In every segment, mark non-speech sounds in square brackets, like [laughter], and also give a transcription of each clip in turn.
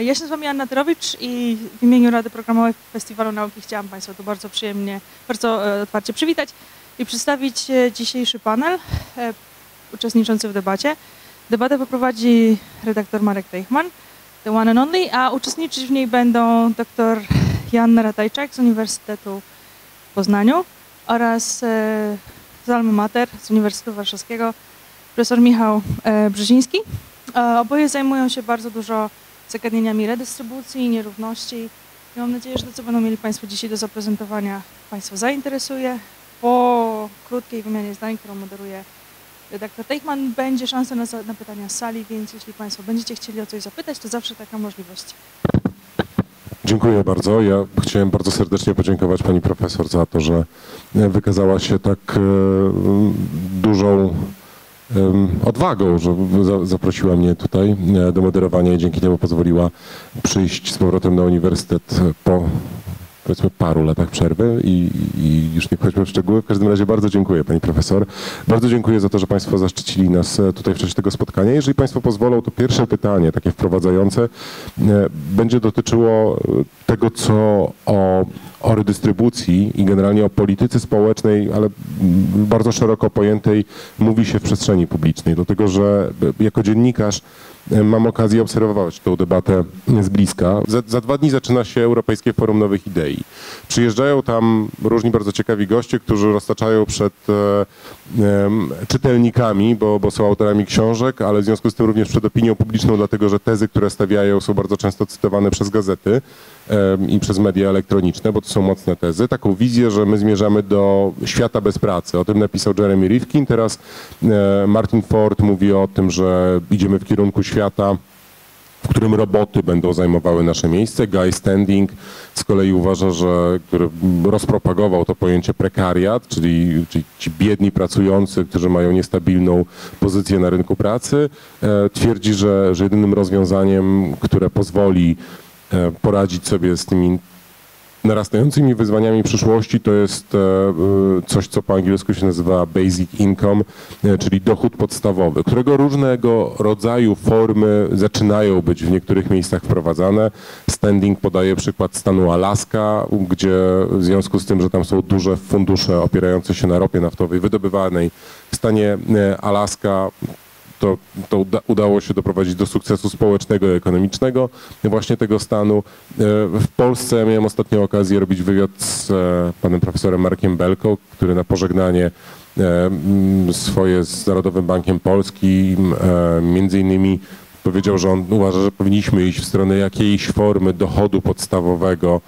Ja się nazywam Joanna Tyrowicz i w imieniu Rady Programowej Festiwalu Nauki chciałam Państwa tu bardzo przyjemnie, bardzo e, otwarcie przywitać i przedstawić e, dzisiejszy panel e, uczestniczący w debacie. Debatę poprowadzi redaktor Marek Teichmann, the one and only, a uczestniczyć w niej będą dr Joanna Ratajczak z Uniwersytetu Poznaniu oraz z Alma Mater z Uniwersytetu Warszawskiego profesor Michał Brzeziński. Oboje zajmują się bardzo dużo zagadnieniami redystrybucji, nierówności. I mam nadzieję, że to, co będą mieli Państwo dzisiaj do zaprezentowania, Państwa zainteresuje. Po krótkiej wymianie zdań, którą moderuje redaktor Teichmann, będzie szansa na, na pytania z sali, więc jeśli Państwo będziecie chcieli o coś zapytać, to zawsze taka możliwość. Dziękuję bardzo. Ja chciałem bardzo serdecznie podziękować pani profesor za to, że wykazała się tak e, dużą odwagą, że zaprosiła mnie tutaj e, do moderowania i dzięki temu pozwoliła przyjść z powrotem na uniwersytet po powiedzmy paru latach przerwy i, i, już nie wchodźmy w szczegóły. W każdym razie bardzo dziękuję pani profesor. Bardzo dziękuję za to, że państwo zaszczycili nas e, tutaj w czasie tego spotkania. Jeżeli państwo pozwolą, to pierwsze pytanie, takie wprowadzające, e, będzie dotyczyło tego, co o, o redystrybucji i generalnie o polityce społecznej, ale bardzo szeroko pojętej mówi się w przestrzeni publicznej, dlatego że jako dziennikarz mam okazję obserwować tę debatę z bliska. Za, za, dwa dni zaczyna się Europejskie Forum Nowych Idei. Przyjeżdżają tam różni bardzo ciekawi goście, którzy roztaczają przed e, e, czytelnikami, bo, bo są autorami książek, ale w związku z tym również przed opinią publiczną, dlatego że tezy, które stawiają są bardzo często cytowane przez gazety i przez media elektroniczne, bo to są mocne tezy, taką wizję, że my zmierzamy do świata bez pracy. O tym napisał Jeremy Rifkin. Teraz e, Martin Ford mówi o tym, że idziemy w kierunku świata, w którym roboty będą zajmowały nasze miejsce. Guy Standing z kolei uważa, że który rozpropagował to pojęcie prekariat, czyli, czyli ci biedni pracujący, którzy mają niestabilną pozycję na rynku pracy, e, twierdzi, że, że jedynym rozwiązaniem, które pozwoli poradzić sobie z tymi narastającymi wyzwaniami przyszłości to jest e, e, coś, co po angielsku się nazywa basic income, czyli dochód podstawowy, którego różnego rodzaju formy zaczynają być w niektórych miejscach wprowadzane. Standing podaje przykład stanu Alaska, gdzie w związku z tym, że tam są duże fundusze opierające się na ropie naftowej wydobywanej w stanie Alaska to, to udało się doprowadzić do sukcesu społecznego i ekonomicznego właśnie tego stanu. E, w Polsce miałem ostatnio okazję robić wywiad z e, panem profesorem Markiem Belką, który na pożegnanie e, swoje z Narodowym Bankiem Polskim między innymi powiedział, że on uważa, że powinniśmy iść w stronę jakiejś formy dochodu podstawowego,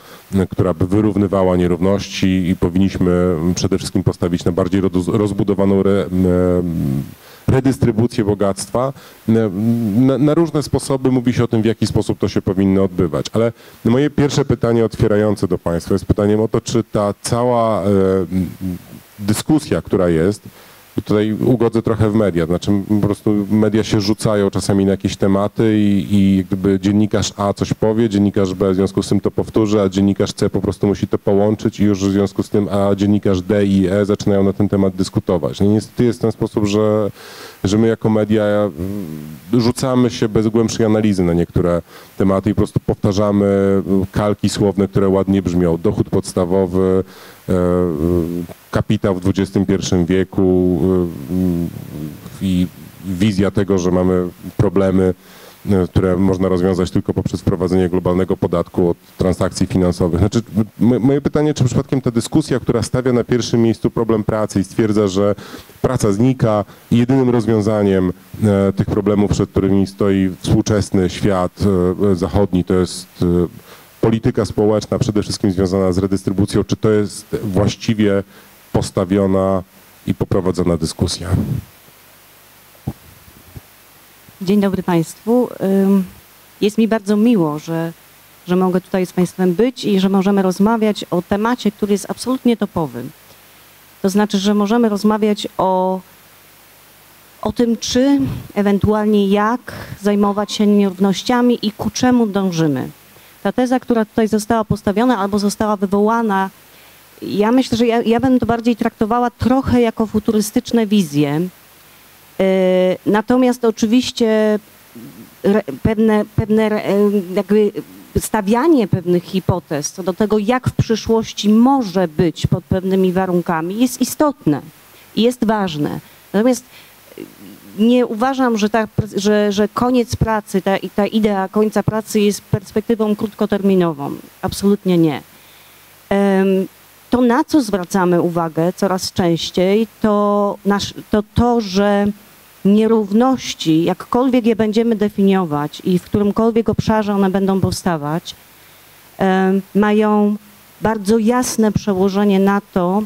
która by wyrównywała nierówności i powinniśmy przede wszystkim postawić na bardziej rozbudowaną redystrybucję bogactwa. Na, na, różne sposoby mówi się o tym, w jaki sposób to się powinno odbywać. Ale moje pierwsze pytanie otwierające do Państwa jest pytaniem o to, czy ta cała e, dyskusja, która jest, tutaj ugodzę trochę w media, znaczy po prostu media się rzucają czasami na jakieś tematy i, i gdyby dziennikarz A coś powie, dziennikarz B w związku z tym to powtórzy, a dziennikarz C po prostu musi to połączyć i już w związku z tym A dziennikarz D i E zaczynają na ten temat dyskutować. No niestety jest ten sposób, że, że my jako media rzucamy się bez głębszej analizy na niektóre tematy i po prostu powtarzamy kalki słowne, które ładnie brzmią. Dochód podstawowy, kapitał w XXI wieku e, i wizja tego, że mamy problemy, e, które można rozwiązać tylko poprzez wprowadzenie globalnego podatku od transakcji finansowych. Znaczy, moje pytanie, czy przypadkiem ta dyskusja, która stawia na pierwszym miejscu problem pracy i stwierdza, że praca znika i jedynym rozwiązaniem tych problemów, przed którymi stoi współczesny świat zachodni, to jest polityka społeczna przede wszystkim związana z redystrybucją, czy to jest właściwie postawiona i poprowadzona dyskusja? Dzień dobry Państwu. Jest mi bardzo miło, że, że mogę tutaj z Państwem być i że możemy rozmawiać o temacie, który jest absolutnie topowy. To znaczy, że możemy rozmawiać o, o tym, czy, ewentualnie jak zajmować się nierównościami i ku czemu dążymy. Ta teza, która tutaj została postawiona albo została wywołana ja myślę, że ja, ja bym to bardziej traktowała trochę jako futurystyczne wizje. E, natomiast oczywiście pewne, pewne jakby stawianie pewnych hipotez co do tego, jak w przyszłości może być pod pewnymi warunkami, jest istotne i jest ważne. Natomiast nie uważam, że, ta, że, że koniec pracy, ta, ta idea końca pracy jest perspektywą krótkoterminową. Absolutnie nie. To, na co zwracamy uwagę coraz częściej, to, nasz, to to, że nierówności, jakkolwiek je będziemy definiować i w którymkolwiek obszarze one będą powstawać, mają bardzo jasne przełożenie na to,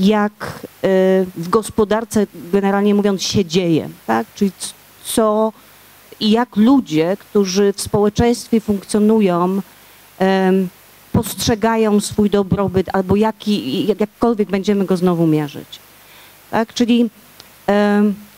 jak y, w gospodarce, generalnie mówiąc, się dzieje, tak? Czyli co i jak ludzie, którzy w społeczeństwie funkcjonują, postrzegają swój dobrobyt albo jaki, jakkolwiek będziemy go znowu mierzyć. Tak? Czyli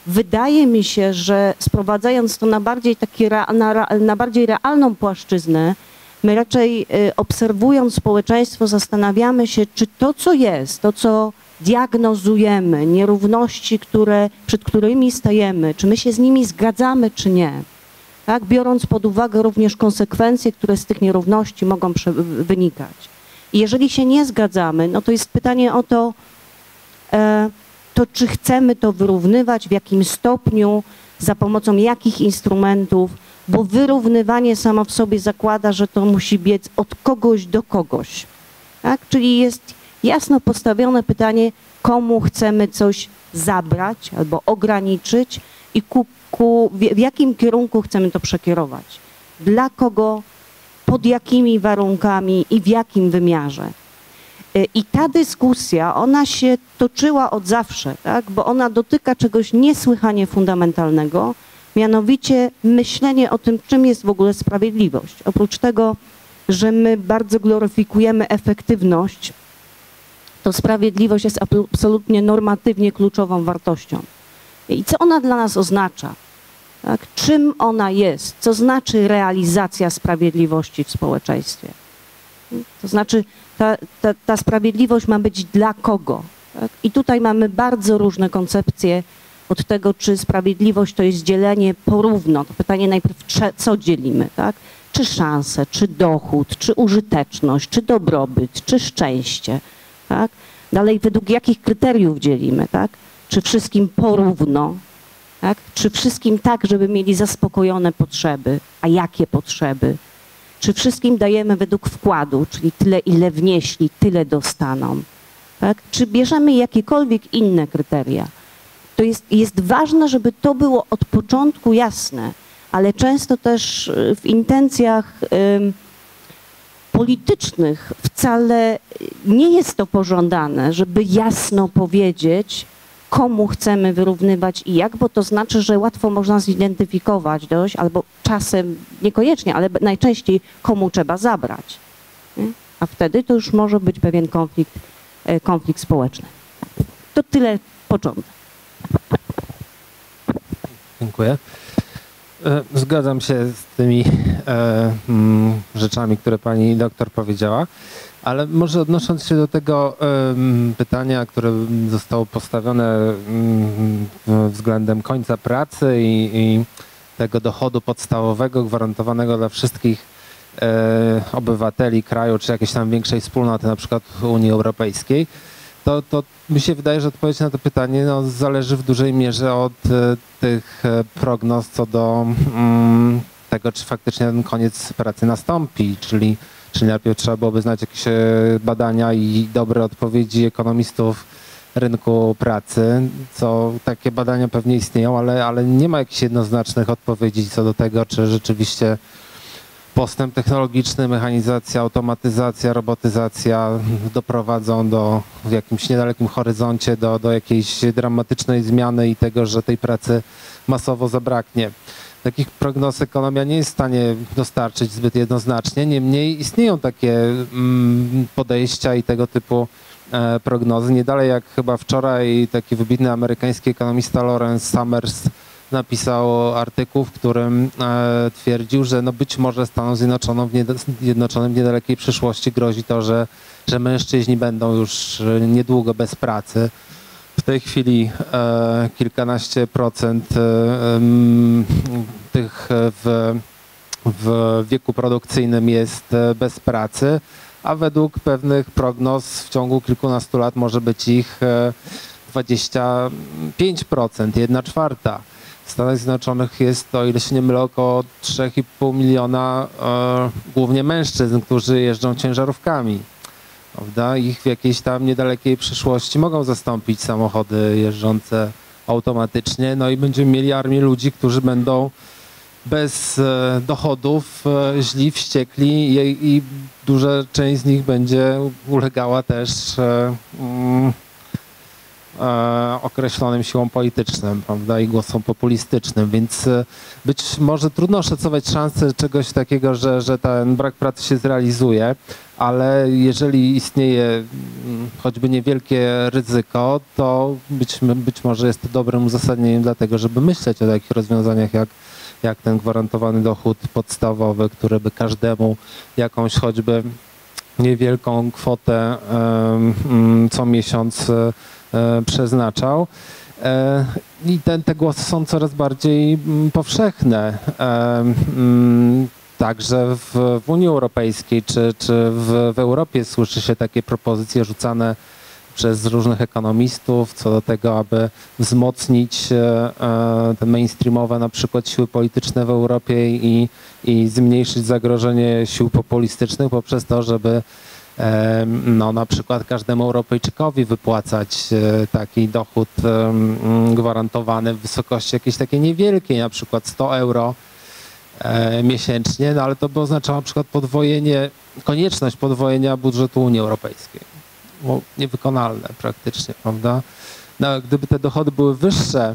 wydaje mi się, że sprowadzając to na bardziej, taki, na, na bardziej realną płaszczyznę, my raczej y, obserwując społeczeństwo zastanawiamy się, czy to, co jest, to, co diagnozujemy, nierówności, które, przed którymi stajemy, czy my się z nimi zgadzamy, czy nie. Tak? Biorąc pod uwagę również konsekwencje, które z tych nierówności mogą wynikać. I jeżeli się nie zgadzamy, no to jest pytanie o to, e, to czy chcemy to wyrównywać, w jakim stopniu, za pomocą jakich instrumentów, bo wyrównywanie samo w sobie zakłada, że to musi biec od kogoś do kogoś. Tak? Czyli jest jasno postawione pytanie, komu chcemy coś zabrać albo ograniczyć i ku, ku, w jakim kierunku chcemy to przekierować. Dla kogo, pod jakimi warunkami i w jakim wymiarze. E, I ta dyskusja, ona się toczyła od zawsze, tak? bo ona dotyka czegoś niesłychanie fundamentalnego, mianowicie myślenie o tym, czym jest w ogóle sprawiedliwość. Oprócz tego, że my bardzo gloryfikujemy efektywność, to sprawiedliwość jest absolutnie normatywnie kluczową wartością. I co ona dla nas oznacza? Tak? Czym ona jest? Co znaczy realizacja sprawiedliwości w społeczeństwie? To znaczy, ta, ta, ta sprawiedliwość ma być dla kogo? Tak? I tutaj mamy bardzo różne koncepcje od tego, czy sprawiedliwość to jest dzielenie porówno. To pytanie najpierw, co dzielimy, tak? Czy szanse, czy dochód, czy użyteczność, czy dobrobyt, czy szczęście tak? Dalej, według jakich kryteriów dzielimy, tak? Czy wszystkim porówno, tak? Czy wszystkim tak, żeby mieli zaspokojone potrzeby, a jakie potrzeby? Czy wszystkim dajemy według wkładu, czyli tyle, ile wnieśli, tyle dostaną, tak? Czy bierzemy jakiekolwiek inne kryteria? To jest, jest ważne, żeby to było od początku jasne, ale często też y, w intencjach politycznych wcale nie jest to pożądane, żeby jasno powiedzieć, komu chcemy wyrównywać i jak, bo to znaczy, że łatwo można zidentyfikować dość, albo czasem niekoniecznie, ale najczęściej komu trzeba zabrać. Nie? A wtedy to już może być pewien konflikt, e, konflikt społeczny. To tyle początek. Dziękuję. E, zgadzam się z tymi e, mm, rzeczami, które pani doktor powiedziała, ale może odnosząc się do tego e, pytania, które zostało postawione mm, względem końca pracy i, i tego dochodu podstawowego, gwarantowanego dla wszystkich e, obywateli kraju, czy jakiejś tam większej wspólnoty, na przykład Unii Europejskiej, to, to mi się wydaje, że odpowiedź na to pytanie no, zależy w dużej mierze od e, tych e, prognoz co do mm, tego, czy faktycznie ten koniec pracy nastąpi, czyli, czyli najpierw trzeba byłoby znać jakieś e, badania i dobre odpowiedzi ekonomistów rynku pracy, co takie badania pewnie istnieją, ale, ale nie ma jakichś jednoznacznych odpowiedzi co do tego, czy rzeczywiście postęp technologiczny, mechanizacja, automatyzacja, robotyzacja doprowadzą do w jakimś niedalekim horyzoncie do, do jakiejś dramatycznej zmiany i tego, że tej pracy masowo zabraknie. Takich prognoz ekonomia nie jest w stanie dostarczyć zbyt jednoznacznie, niemniej istnieją takie mm, podejścia i tego typu e, prognozy. Nie dalej jak chyba wczoraj taki wybitny amerykański ekonomista Lawrence Summers napisał artykuł, w którym e, twierdził, że no być może Stanom Zjednoczonym w, Zjednoczonym w niedalekiej przyszłości grozi to, że, że mężczyźni będą już e, niedługo bez pracy. W tej chwili e, kilkanaście procent e, tych e, w, w wieku produkcyjnym jest e, bez pracy, a według pewnych prognoz w ciągu kilkunastu lat może być ich e, 25%, jedna czwarta. Stanach Zjednoczonych jest, o ile się nie mylę, około 3,5 miliona e, głównie mężczyzn, którzy jeżdżą ciężarówkami. Prawda? Ich w jakiejś tam niedalekiej przyszłości mogą zastąpić samochody jeżdżące automatycznie, no i będziemy mieli armię ludzi, którzy będą bez e, dochodów, e, źli, wściekli i, i duża część z nich będzie ulegała też e, mm, określonym siłom politycznym, prawda, i głosom populistycznym, więc e, być może trudno szacować szanse czegoś takiego, że, że ten brak pracy się zrealizuje, ale jeżeli istnieje mm, choćby niewielkie ryzyko, to być, być może jest to dobrym uzasadnieniem dlatego, żeby myśleć o takich rozwiązaniach jak, jak ten gwarantowany dochód podstawowy, który by każdemu jakąś choćby niewielką kwotę mm, co miesiąc e, e, przeznaczał. E, I te, te głosy są coraz bardziej mm, powszechne. Em, mm, Także w, w Unii Europejskiej czy, czy w, w Europie słyszy się takie propozycje rzucane przez różnych ekonomistów co do tego, aby wzmocnić e, e, te mainstreamowe na przykład siły polityczne w Europie i, i zmniejszyć zagrożenie sił populistycznych poprzez to, żeby e, no, na przykład każdemu Europejczykowi wypłacać e, taki dochód gwarantowany w wysokości jakiejś takiej niewielkiej, na przykład 100 euro e, miesięcznie, no ale to by oznaczało na przykład podwojenie, konieczność podwojenia budżetu Unii Europejskiej. Było niewykonalne praktycznie, prawda? No, gdyby te dochody były wyższe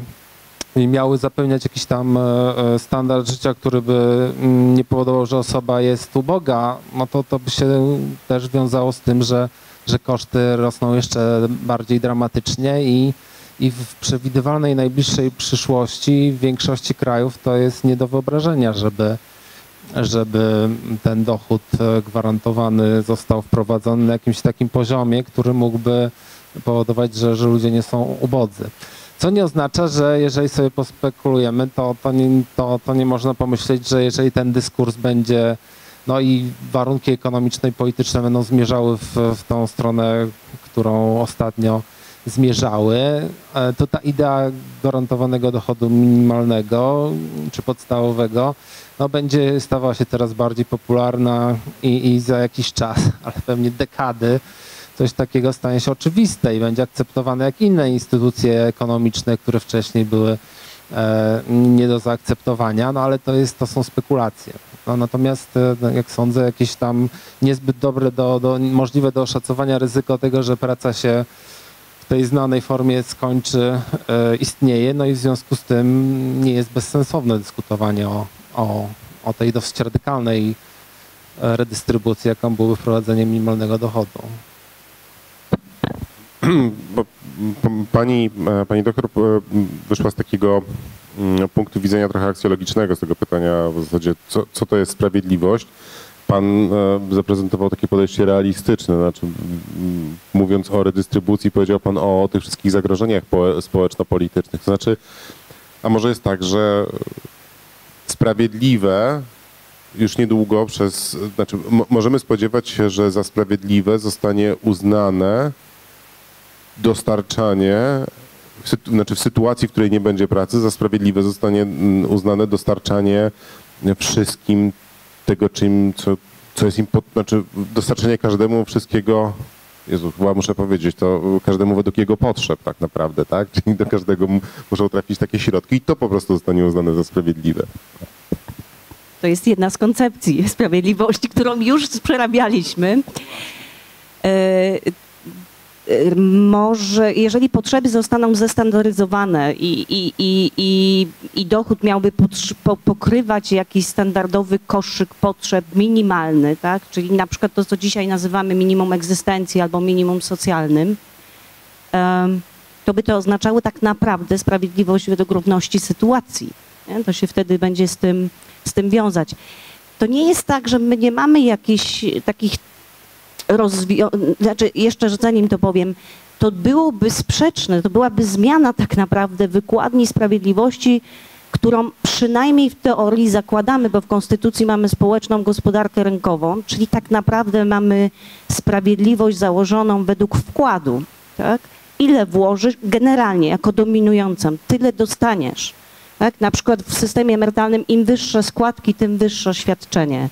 miały zapewniać jakiś tam e, e, standard życia, który by mm, nie powodował, że osoba jest uboga, no to to by się też wiązało z tym, że, że koszty rosną jeszcze bardziej dramatycznie i, i w przewidywalnej najbliższej przyszłości w większości krajów to jest nie do wyobrażenia, żeby, żeby ten dochód e, gwarantowany został wprowadzony na jakimś takim poziomie, który mógłby powodować, że, że ludzie nie są ubodzy. Co nie oznacza, że jeżeli sobie pospekulujemy, to, to, nie, to, to nie można pomyśleć, że jeżeli ten dyskurs będzie, no i warunki ekonomiczne i polityczne będą zmierzały w, w tą stronę, którą ostatnio zmierzały, e, to ta idea gwarantowanego dochodu minimalnego czy podstawowego no, będzie stawała się coraz bardziej popularna i, i za jakiś czas, [laughs] ale pewnie dekady, coś takiego stanie się oczywiste i będzie akceptowane jak inne instytucje ekonomiczne, które wcześniej były e, nie do zaakceptowania, no ale to, jest, to są spekulacje. No, natomiast, e, no, jak sądzę, jakieś tam niezbyt dobre, do, do, możliwe do oszacowania ryzyko tego, że praca się w tej znanej formie skończy, e, istnieje, no i w związku z tym nie jest bezsensowne dyskutowanie o, o, o tej dosyć radykalnej redystrybucji, jaką byłoby wprowadzenie minimalnego dochodu. [clears throat] Bo pani, e, pani doktor wyszła z takiego mm, punktu widzenia trochę aksjologicznego z tego pytania w zasadzie, co, co to jest sprawiedliwość. Pan e, zaprezentował takie podejście realistyczne, znaczy mówiąc o redystrybucji, powiedział pan o tych wszystkich zagrożeniach po- społeczno-politycznych. To znaczy, a może jest tak, że sprawiedliwe już niedługo przez, znaczy mo- możemy spodziewać się, że za sprawiedliwe zostanie uznane dostarczanie, znaczy w sytuacji, w której nie będzie pracy, za sprawiedliwe zostanie mm, uznane dostarczanie wszystkim tego, czym, co, co jest im, pod, znaczy dostarczenie każdemu wszystkiego, Jezu, chyba muszę powiedzieć, to każdemu według jego potrzeb tak naprawdę, tak? [laughs] Czyli do każdego muszą trafić takie środki i to po prostu zostanie uznane za sprawiedliwe. To jest jedna z koncepcji sprawiedliwości, którą już przerabialiśmy. E, Może, jeżeli potrzeby zostaną zestandaryzowane i, i, i, i, i dochód miałby pokrywać jakiś standardowy koszyk potrzeb minimalny, tak? czyli na przykład to, co dzisiaj nazywamy minimum egzystencji albo minimum socjalnym, to by to oznaczało tak naprawdę sprawiedliwość według równości sytuacji. Nie? To się wtedy będzie z tym, z tym wiązać. To nie jest tak, że my nie mamy jakichś takich rozwi- znaczy jeszcze zanim to powiem, to byłoby sprzeczne, to byłaby zmiana tak naprawdę wykładni sprawiedliwości, którą przynajmniej w teorii zakładamy, bo w Konstytucji mamy społeczną gospodarkę rynkową, czyli tak naprawdę mamy sprawiedliwość założoną według wkładu, tak? Ile włożysz generalnie jako dominującą, tyle dostaniesz. Tak? Na przykład w systemie emerytalnym im wyższe składki, tym wyższe świadczenie.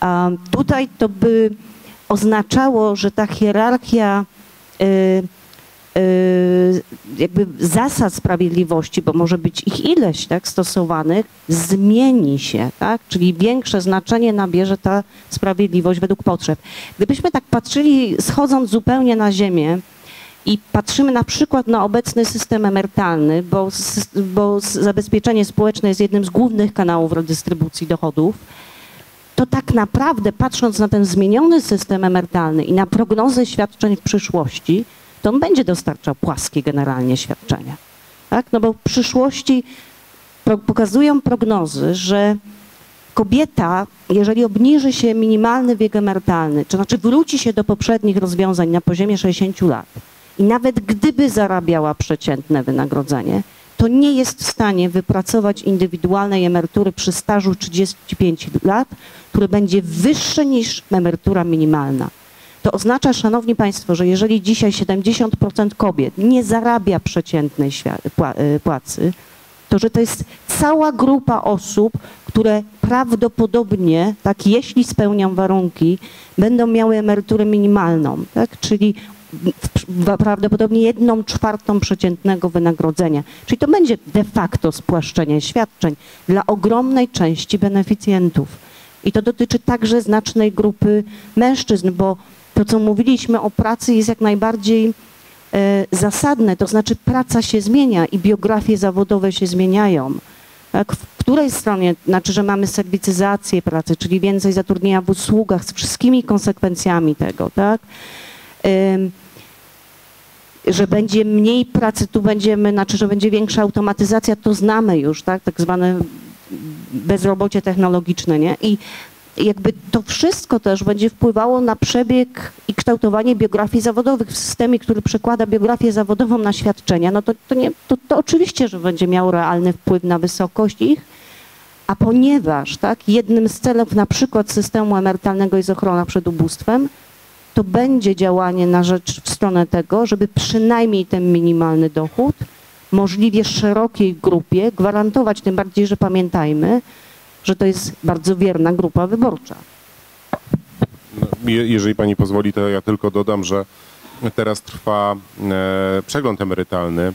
A tutaj to by oznaczało, że ta hierarchia y, y, jakby zasad sprawiedliwości, bo może być ich ileś tak, stosowanych, zmieni się, tak? czyli większe znaczenie nabierze ta sprawiedliwość według potrzeb. Gdybyśmy tak patrzyli, schodząc zupełnie na ziemię, i patrzymy na przykład na obecny system emerytalny, bo, bo zabezpieczenie społeczne jest jednym z głównych kanałów redystrybucji dochodów, to tak naprawdę patrząc na ten zmieniony system emerytalny i na prognozy świadczeń w przyszłości, to on będzie dostarczał płaskie generalnie świadczenia. Tak? No bo w przyszłości pokazują prognozy, że kobieta, jeżeli obniży się minimalny wiek emerytalny, to znaczy wróci się do poprzednich rozwiązań na poziomie 60 lat i nawet gdyby zarabiała przeciętne wynagrodzenie, to nie jest w stanie wypracować indywidualnej emerytury przy stażu 35 lat, który będzie wyższy niż emerytura minimalna. To oznacza, Szanowni Państwo, że jeżeli dzisiaj 70% kobiet nie zarabia przeciętnej y, płacy, to że to jest cała grupa osób, które prawdopodobnie, tak jeśli spełnią warunki, będą miały emeryturę minimalną, tak? czyli prawdopodobnie jedną czwartą przeciętnego wynagrodzenia. Czyli to będzie de facto spłaszczenie świadczeń dla ogromnej części beneficjentów. I to dotyczy także znacznej grupy mężczyzn, bo to, co mówiliśmy o pracy, jest jak najbardziej e, zasadne, to znaczy praca się zmienia i biografie zawodowe się zmieniają. Tak? W której stronie, znaczy, że mamy serwicyzację pracy, czyli więcej zatrudnienia w usługach z wszystkimi konsekwencjami tego, tak? Że będzie mniej pracy, tu będziemy, znaczy, że będzie większa automatyzacja, to znamy już, tak, tak zwane bezrobocie technologiczne, nie? I jakby to wszystko też będzie wpływało na przebieg i kształtowanie biografii zawodowych w systemie, który przekłada biografię zawodową na świadczenia, no to, to, nie, to, to oczywiście, że będzie miało realny wpływ na wysokość ich, a ponieważ tak, jednym z celów na przykład systemu emerytalnego jest ochrona przed ubóstwem, to będzie działanie na rzecz w stronę tego, żeby przynajmniej ten minimalny dochód możliwie szerokiej grupie gwarantować, tym bardziej, że pamiętajmy, że to jest bardzo wierna grupa wyborcza. No, jeżeli pani pozwoli, to ja tylko dodam, że teraz trwa e, przegląd emerytalny,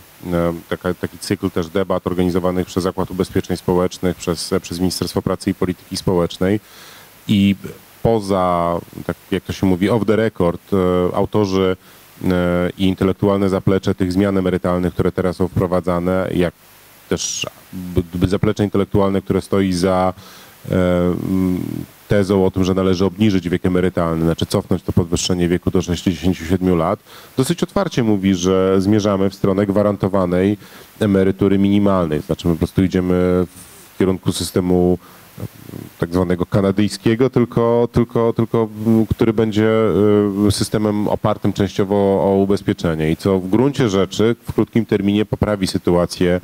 e, taki cykl też debat organizowanych przez Zakład Ubezpieczeń Społecznych, przez, przez Ministerstwo Pracy i Polityki Społecznej i poza, tak jak to się mówi, off the record, e, autorzy e, i intelektualne zaplecze tych zmian emerytalnych, które teraz są wprowadzane, jak też zaplecze intelektualne, które stoi za e, tezą o tym, że należy obniżyć wiek emerytalny, znaczy cofnąć to podwyższenie wieku do 67 lat, dosyć otwarcie mówi, że zmierzamy w stronę gwarantowanej emerytury minimalnej. Znaczy my po prostu idziemy w kierunku systemu tak zwanego kanadyjskiego, tylko, tylko, tylko który będzie y, systemem opartym częściowo o ubezpieczenie. I co w gruncie rzeczy w krótkim terminie poprawi sytuację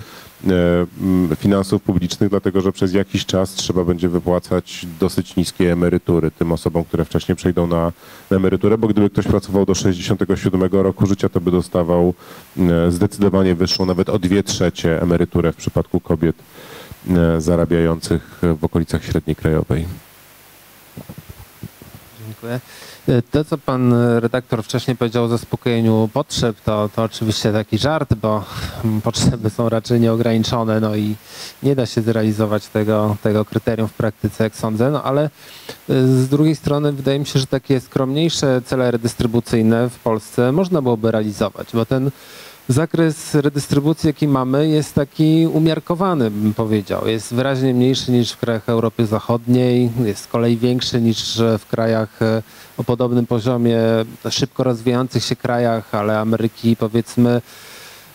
y, finansów publicznych, dlatego że przez jakiś czas trzeba będzie wypłacać dosyć niskie emerytury tym osobom, które wcześniej przejdą na, na emeryturę, bo gdyby ktoś pracował do 67 roku życia, to by dostawał y, zdecydowanie wyższą, nawet o dwie trzecie emeryturę w przypadku kobiet zarabiających w okolicach średniej krajowej. Dziękuję. E, to, co pan redaktor wcześniej powiedział o zaspokojeniu potrzeb, to, to oczywiście taki żart, bo [laughs] potrzeby są raczej nieograniczone, no i nie da się zrealizować tego, tego kryterium w praktyce, jak sądzę, no ale e, z drugiej strony wydaje mi się, że takie skromniejsze cele redystrybucyjne w Polsce można byłoby realizować, bo ten zakres redystrybucji, jaki mamy, jest taki umiarkowany, bym powiedział. Jest wyraźnie mniejszy niż w krajach Europy Zachodniej, jest z kolei większy niż w krajach e, o podobnym poziomie, szybko rozwijających się krajach, ale Ameryki powiedzmy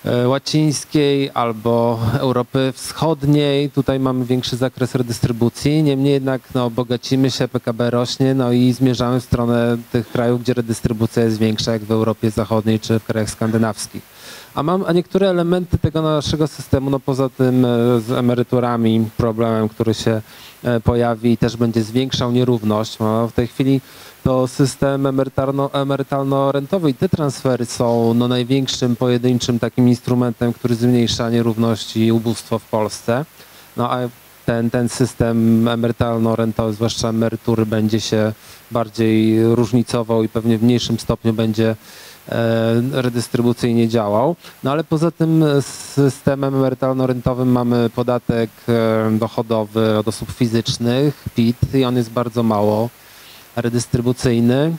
e, łacińskiej albo Europy Wschodniej. Tutaj mamy większy zakres redystrybucji. Niemniej jednak no, bogacimy się, PKB rośnie no i zmierzamy w stronę tych krajów, gdzie redystrybucja jest większa, jak w Europie Zachodniej czy w krajach skandynawskich. A, mam, a niektóre elementy tego naszego systemu, no poza tym e, z emeryturami, problemem, który się e, pojawi i też będzie zwiększał nierówność. No, w tej chwili to system emerytalno- emerytalno-rentowy i te transfery są no, największym pojedynczym takim instrumentem, który zmniejsza nierówności i ubóstwo w Polsce. No a ten, ten system emerytalno-rentowy, zwłaszcza emerytury, będzie się bardziej różnicował i pewnie w mniejszym stopniu będzie redystrybucyjnie działał. No ale poza tym systemem emerytalno-rentowym mamy podatek e, dochodowy od osób fizycznych, PIT, i on jest bardzo mało redystrybucyjny.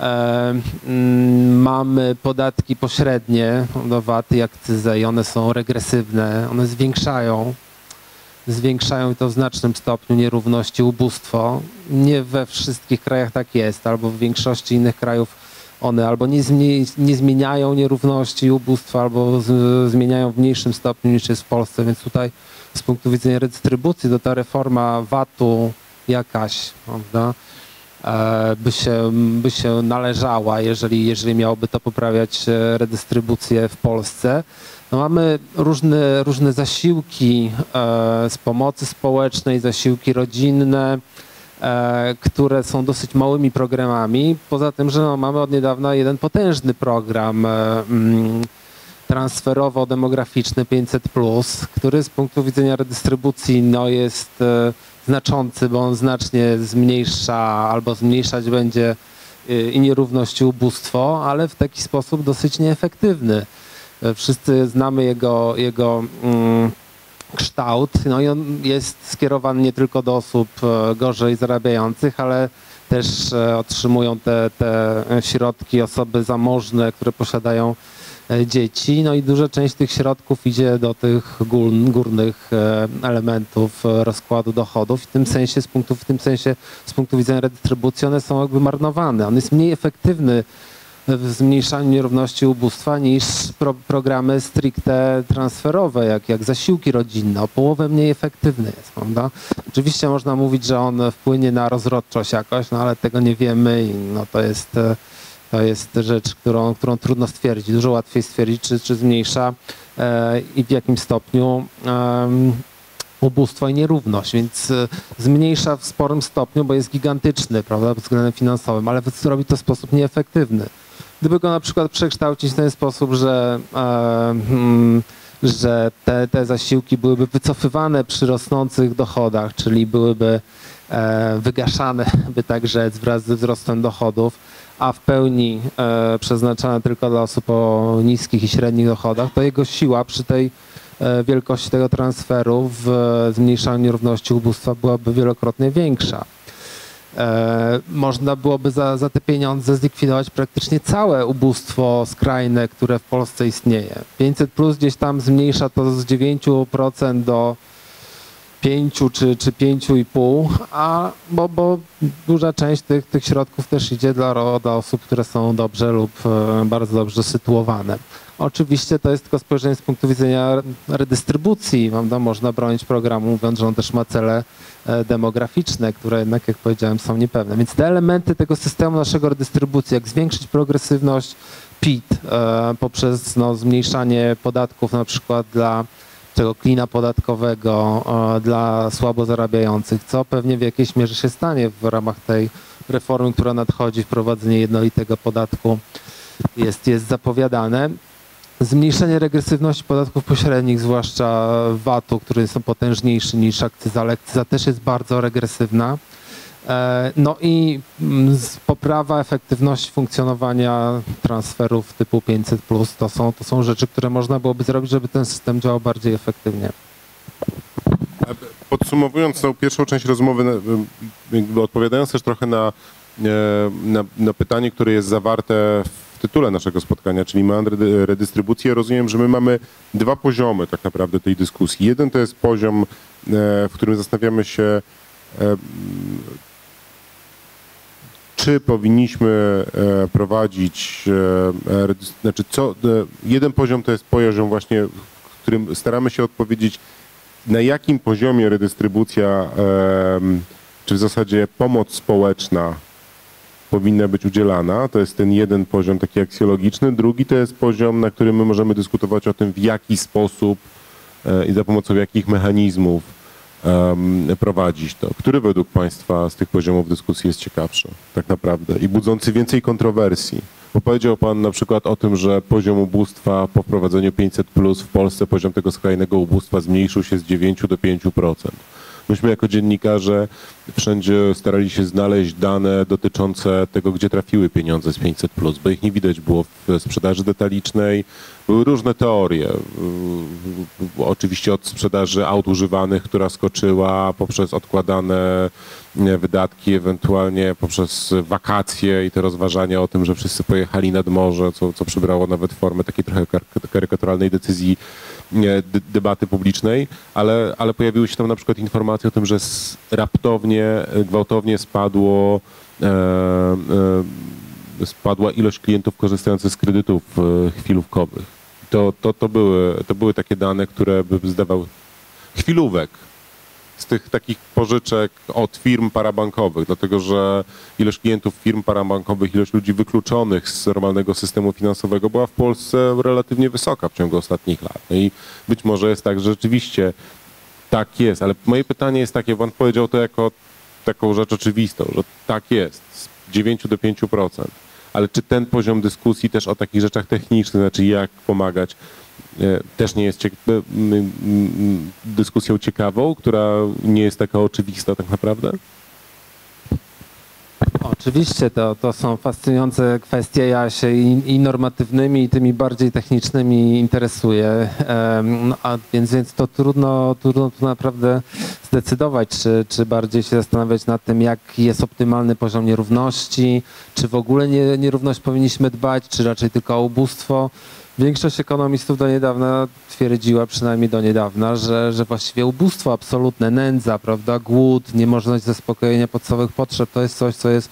E, mm, Mamy podatki pośrednie do VAT i akcyzę i one są regresywne, one zwiększają, zwiększają to w znacznym stopniu nierówności, ubóstwo. Nie we wszystkich krajach tak jest, albo w większości innych krajów one albo nie, nie zmieniają nierówności i ubóstwa, albo zmieniają w mniejszym stopniu niż jest w Polsce, więc tutaj z punktu widzenia redystrybucji to ta reforma VAT-u jakaś, prawda, e, by się, by się należała, jeżeli, jeżeli miałoby to poprawiać e, redystrybucję w Polsce. No mamy różne, różne zasiłki e, z pomocy społecznej, zasiłki rodzinne, które są dosyć małymi programami. Poza tym, że no, mamy od niedawna jeden potężny program e, mm, transferowo-demograficzny 500+, który z punktu widzenia redystrybucji no, jest e, znaczący, bo on znacznie zmniejsza albo zmniejszać będzie i nierówność i ubóstwo, ale w taki sposób dosyć nieefektywny. E, Wszyscy znamy jego, jego mm, kształt, no i on jest skierowany nie tylko do osób e, gorzej zarabiających, ale też e, otrzymują te, te środki osoby zamożne, które posiadają e, dzieci, no i duża część tych środków idzie do tych gór- górnych elementów rozkładu dochodów. W tym sensie, z punktu, w tym sensie, z punktu widzenia redystrybucji, one są jakby marnowane. On jest mniej efektywny w zmniejszaniu nierówności ubóstwa niż pro, programy stricte transferowe, jak, jak zasiłki rodzinne. O połowę mniej efektywny jest, prawda? Oczywiście można mówić, że on wpłynie na rozrodczość jakoś, no ale tego nie wiemy i no to jest, e, to jest rzecz, którą, którą trudno stwierdzić. Dużo łatwiej stwierdzić, czy, czy zmniejsza e, i w jakim stopniu em, ubóstwo i nierówność, więc e, zmniejsza w sporym stopniu, bo jest gigantyczny, prawda, pod względem finansowym, ale robi to w sposób nieefektywny. Gdyby go na przykład przekształcić w ten sposób, że, e, mm, że te, te zasiłki byłyby wycofywane przy rosnących dochodach, czyli byłyby e, wygaszane, [laughs] by tak rzec, wraz ze wzrostem dochodów, a w pełni e, przeznaczane tylko dla osób o niskich i średnich dochodach, to jego siła przy tej wielkości tego transferu w zmniejszaniu nierówności ubóstwa byłaby wielokrotnie większa. E, można byłoby za, za te pieniądze zlikwidować praktycznie całe ubóstwo skrajne, które w Polsce istnieje. 500 plus gdzieś tam zmniejsza to z 9% do 5 czy, czy 5,5, a bo, bo duża część tych, tych środków też idzie dla, dla osób, które są dobrze lub e, bardzo dobrze sytuowane. Oczywiście to jest tylko spojrzenie z punktu widzenia redystrybucji. Prawda? Można bronić programu, mówiąc, że on też ma cele e, demograficzne, które jednak, jak powiedziałem, są niepewne. Więc te elementy tego systemu naszego redystrybucji, jak zwiększyć progresywność PIT e, poprzez no, zmniejszanie podatków na przykład dla tego klina podatkowego e, dla słabo zarabiających, co pewnie w jakiejś mierze się stanie w ramach tej reformy, która nadchodzi, wprowadzenie jednolitego podatku jest, jest zapowiadane. Zmniejszenie regresywności podatków pośrednich, zwłaszcza VAT-u, który jest potężniejszy niż akcyza, ale akcyza też jest bardzo regresywna. E, No i mm, poprawa efektywności funkcjonowania transferów typu 500 to są, to są rzeczy, które można byłoby zrobić, żeby ten system działał bardziej efektywnie. Podsumowując tą pierwszą część rozmowy, odpowiadając też trochę na, e, na, na pytanie, które jest zawarte w tytule naszego spotkania, czyli meandry dy- redystrybucji, ja rozumiem, że my mamy dwa poziomy tak naprawdę tej dyskusji. Jeden to jest poziom, e, w którym zastanawiamy się, e, czy powinniśmy e, prowadzić, e, e, znaczy co, jeden poziom to jest poziom właśnie, w którym staramy się odpowiedzieć, na jakim poziomie redystrybucja, czy w zasadzie pomoc społeczna powinna być udzielana. To jest ten jeden poziom taki aksjologiczny. Drugi to jest poziom, na którym my możemy dyskutować o tym, w jaki sposób i za pomocą jakich mechanizmów prowadzić to. Który według Państwa z tych poziomów dyskusji jest ciekawszy tak naprawdę i budzący więcej kontrowersji? Bo powiedział Pan na przykład o tym, że poziom ubóstwa po wprowadzeniu 500 plus w Polsce, poziom tego skrajnego ubóstwa zmniejszył się z 9 do 5%. Myśmy jako dziennikarze wszędzie starali się znaleźć dane dotyczące tego, gdzie trafiły pieniądze z 500, bo ich nie widać było w sprzedaży detalicznej. Były różne teorie. Oczywiście od sprzedaży aut używanych, która skoczyła, poprzez odkładane wydatki, ewentualnie poprzez wakacje i te rozważania o tym, że wszyscy pojechali nad morze, co, co przybrało nawet formę takiej trochę kar- karykaturalnej decyzji debaty publicznej, ale, ale pojawiły się tam na przykład informacje o tym, że raptownie, e, gwałtownie spadło, e, e, spadła ilość klientów korzystających z kredytów chwilówkowych. To, to, to, były, to były takie dane, które by zdawały chwilówek z tych takich pożyczek od firm parabankowych, dlatego że ilość klientów firm parabankowych, ilość ludzi wykluczonych z normalnego systemu finansowego była w Polsce relatywnie wysoka w ciągu ostatnich lat. No I być może jest tak, że rzeczywiście tak jest, ale moje pytanie jest takie, Pan powiedział to jako taką rzecz oczywistą, że tak jest, z 9 do 5%. Ale czy ten poziom dyskusji też o takich rzeczach technicznych, znaczy jak pomagać, też nie jest e, dyskusją ciekawą, która nie jest taka oczywista tak naprawdę? Oczywiście to, to są fascynujące kwestie. Ja się i, i normatywnymi, i tymi bardziej technicznymi interesuję. No, a więc, więc to trudno, trudno tu naprawdę zdecydować, czy, czy bardziej się zastanawiać nad tym, jaki jest optymalny poziom nierówności, czy w ogóle nie, nierówność powinniśmy dbać, czy raczej tylko o ubóstwo. Większość ekonomistów do niedawna twierdziła, przynajmniej do niedawna, że, że właściwie ubóstwo absolutne, nędza, prawda, głód, niemożność zaspokojenia podstawowych potrzeb to jest coś, co jest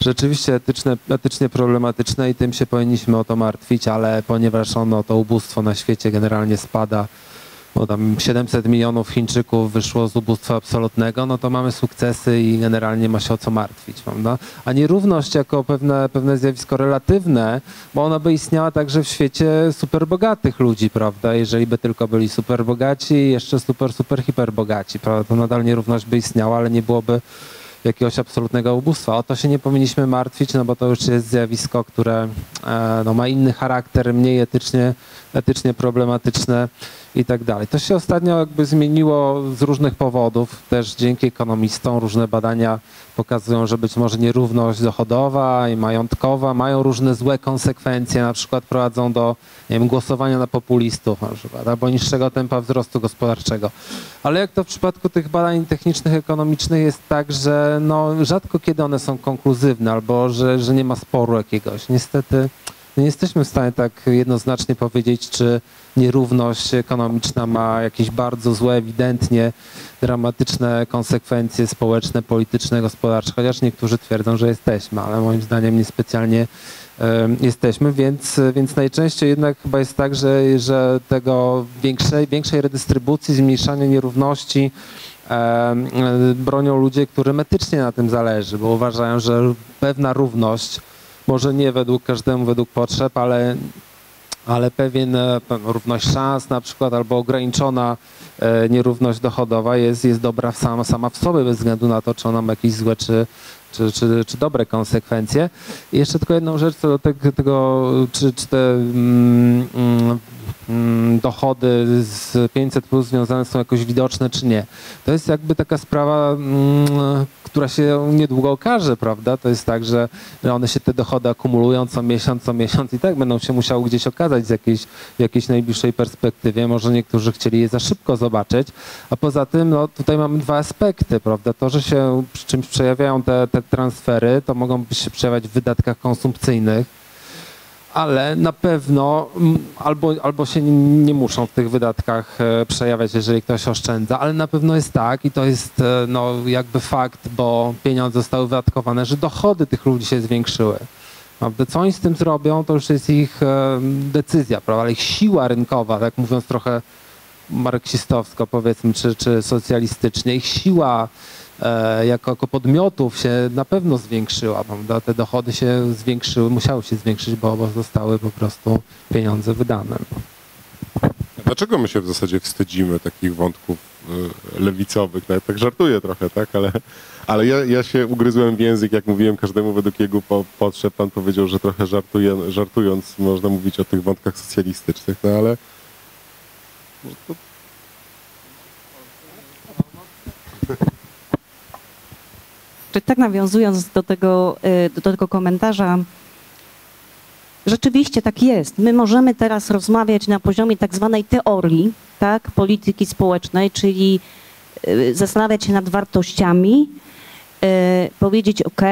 rzeczywiście etyczne, etycznie problematyczne i tym się powinniśmy o to martwić, ale ponieważ ono, to ubóstwo na świecie generalnie spada, bo tam 700 milionów Chińczyków wyszło z ubóstwa absolutnego, no to mamy sukcesy i generalnie ma się o co martwić, prawda? A nierówność jako pewne, pewne zjawisko relatywne, bo ona by istniała także w świecie superbogatych ludzi, prawda? Jeżeli by tylko byli superbogaci i jeszcze super, super, hiperbogaci, prawda? To nadal nierówność by istniała, ale nie byłoby jakiegoś absolutnego ubóstwa. O to się nie powinniśmy martwić, no bo to już jest zjawisko, które e, no, ma inny charakter, mniej etycznie, etycznie problematyczne i tak dalej. To się ostatnio jakby zmieniło z różnych powodów, też dzięki ekonomistom. Różne badania pokazują, że być może nierówność dochodowa i majątkowa mają różne złe konsekwencje, na przykład prowadzą do nie wiem, głosowania na populistów na przykład, albo niższego tempa wzrostu gospodarczego. Ale jak to w przypadku tych badań technicznych, ekonomicznych jest tak, że no, rzadko kiedy one są konkluzywne, albo że, że nie ma sporu jakiegoś. Niestety nie jesteśmy w stanie tak jednoznacznie powiedzieć, czy nierówność ekonomiczna ma jakieś bardzo złe, ewidentnie dramatyczne konsekwencje społeczne, polityczne, gospodarcze, chociaż niektórzy twierdzą, że jesteśmy, ale moim zdaniem niespecjalnie jesteśmy, więc, więc najczęściej jednak chyba jest tak, że, że tego większej, większej redystrybucji, zmniejszania nierówności e, bronią ludzie, którym etycznie na tym zależy, bo uważają, że pewna równość może nie według każdemu, według potrzeb, ale, ale pewien, e, równość szans na przykład albo ograniczona e, nierówność dochodowa jest, jest dobra sama, sama w sobie, bez względu na to, czy ona ma jakieś złe czy, czy, czy, czy dobre konsekwencje. I jeszcze tylko jedną rzecz co do tego, czy, czy te mm, mm, dochody z 500 plus związane są jakoś widoczne, czy nie. To jest jakby taka sprawa, mm, która się niedługo okaże, prawda? To jest tak, że one się te dochody akumulują co miesiąc, co miesiąc i tak będą się musiały gdzieś okazać z jakiejś, jakiejś najbliższej perspektywie. Może niektórzy chcieli je za szybko zobaczyć, a poza tym no, tutaj mamy dwa aspekty, prawda? To, że się przy czymś przejawiają te, te transfery, to mogą się przejawiać w wydatkach konsumpcyjnych, ale na pewno mm, albo, albo się nie muszą w tych wydatkach e, przejawiać, jeżeli ktoś oszczędza, ale na pewno jest tak i to jest e, no, jakby fakt, bo pieniądze zostały wydatkowane, że dochody tych ludzi się zwiększyły. Prawda? Co oni z tym zrobią, to już jest ich e, decyzja, prawda? ale ich siła rynkowa, tak mówiąc trochę marksistowsko powiedzmy, czy, czy socjalistycznie, ich siła jako, jako podmiotów się na pewno zwiększyła, prawda? Te dochody się zwiększyły, musiały się zwiększyć, bo, bo zostały po prostu pieniądze wydane. Dlaczego my się w zasadzie wstydzimy takich wątków y, lewicowych? Nawet tak żartuję trochę, tak? Ale, ale ja, ja się ugryzłem w język, jak mówiłem każdemu według jego po, potrzeb. Pan powiedział, że trochę żartuje, żartując można mówić o tych wątkach socjalistycznych, no ale no to Czy tak nawiązując do tego, y, do tego komentarza, rzeczywiście tak jest. My możemy teraz rozmawiać na poziomie tak zwanej teorii, tak, polityki społecznej, czyli y, zastanawiać się nad wartościami, y, powiedzieć OK,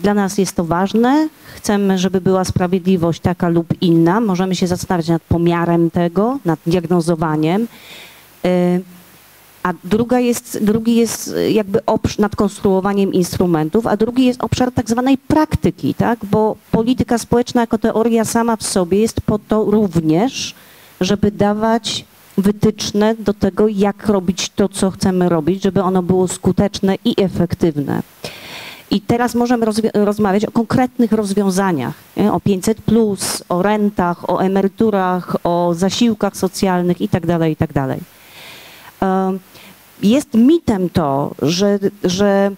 dla nas jest to ważne, chcemy, żeby była sprawiedliwość taka lub inna, możemy się zastanawiać nad pomiarem tego, nad diagnozowaniem. A druga jest, drugi jest jakby obszar nad konstruowaniem instrumentów, a drugi jest obszar tak zwanej praktyki, tak? bo polityka społeczna jako teoria sama w sobie jest po to również, żeby dawać wytyczne do tego, jak robić to, co chcemy robić, żeby ono było skuteczne i efektywne. I teraz możemy rozmawiać o konkretnych rozwiązaniach, nie? o 500, o rentach, o emeryturach, o zasiłkach socjalnych itd. Tak itd. Jest mitem to, że, że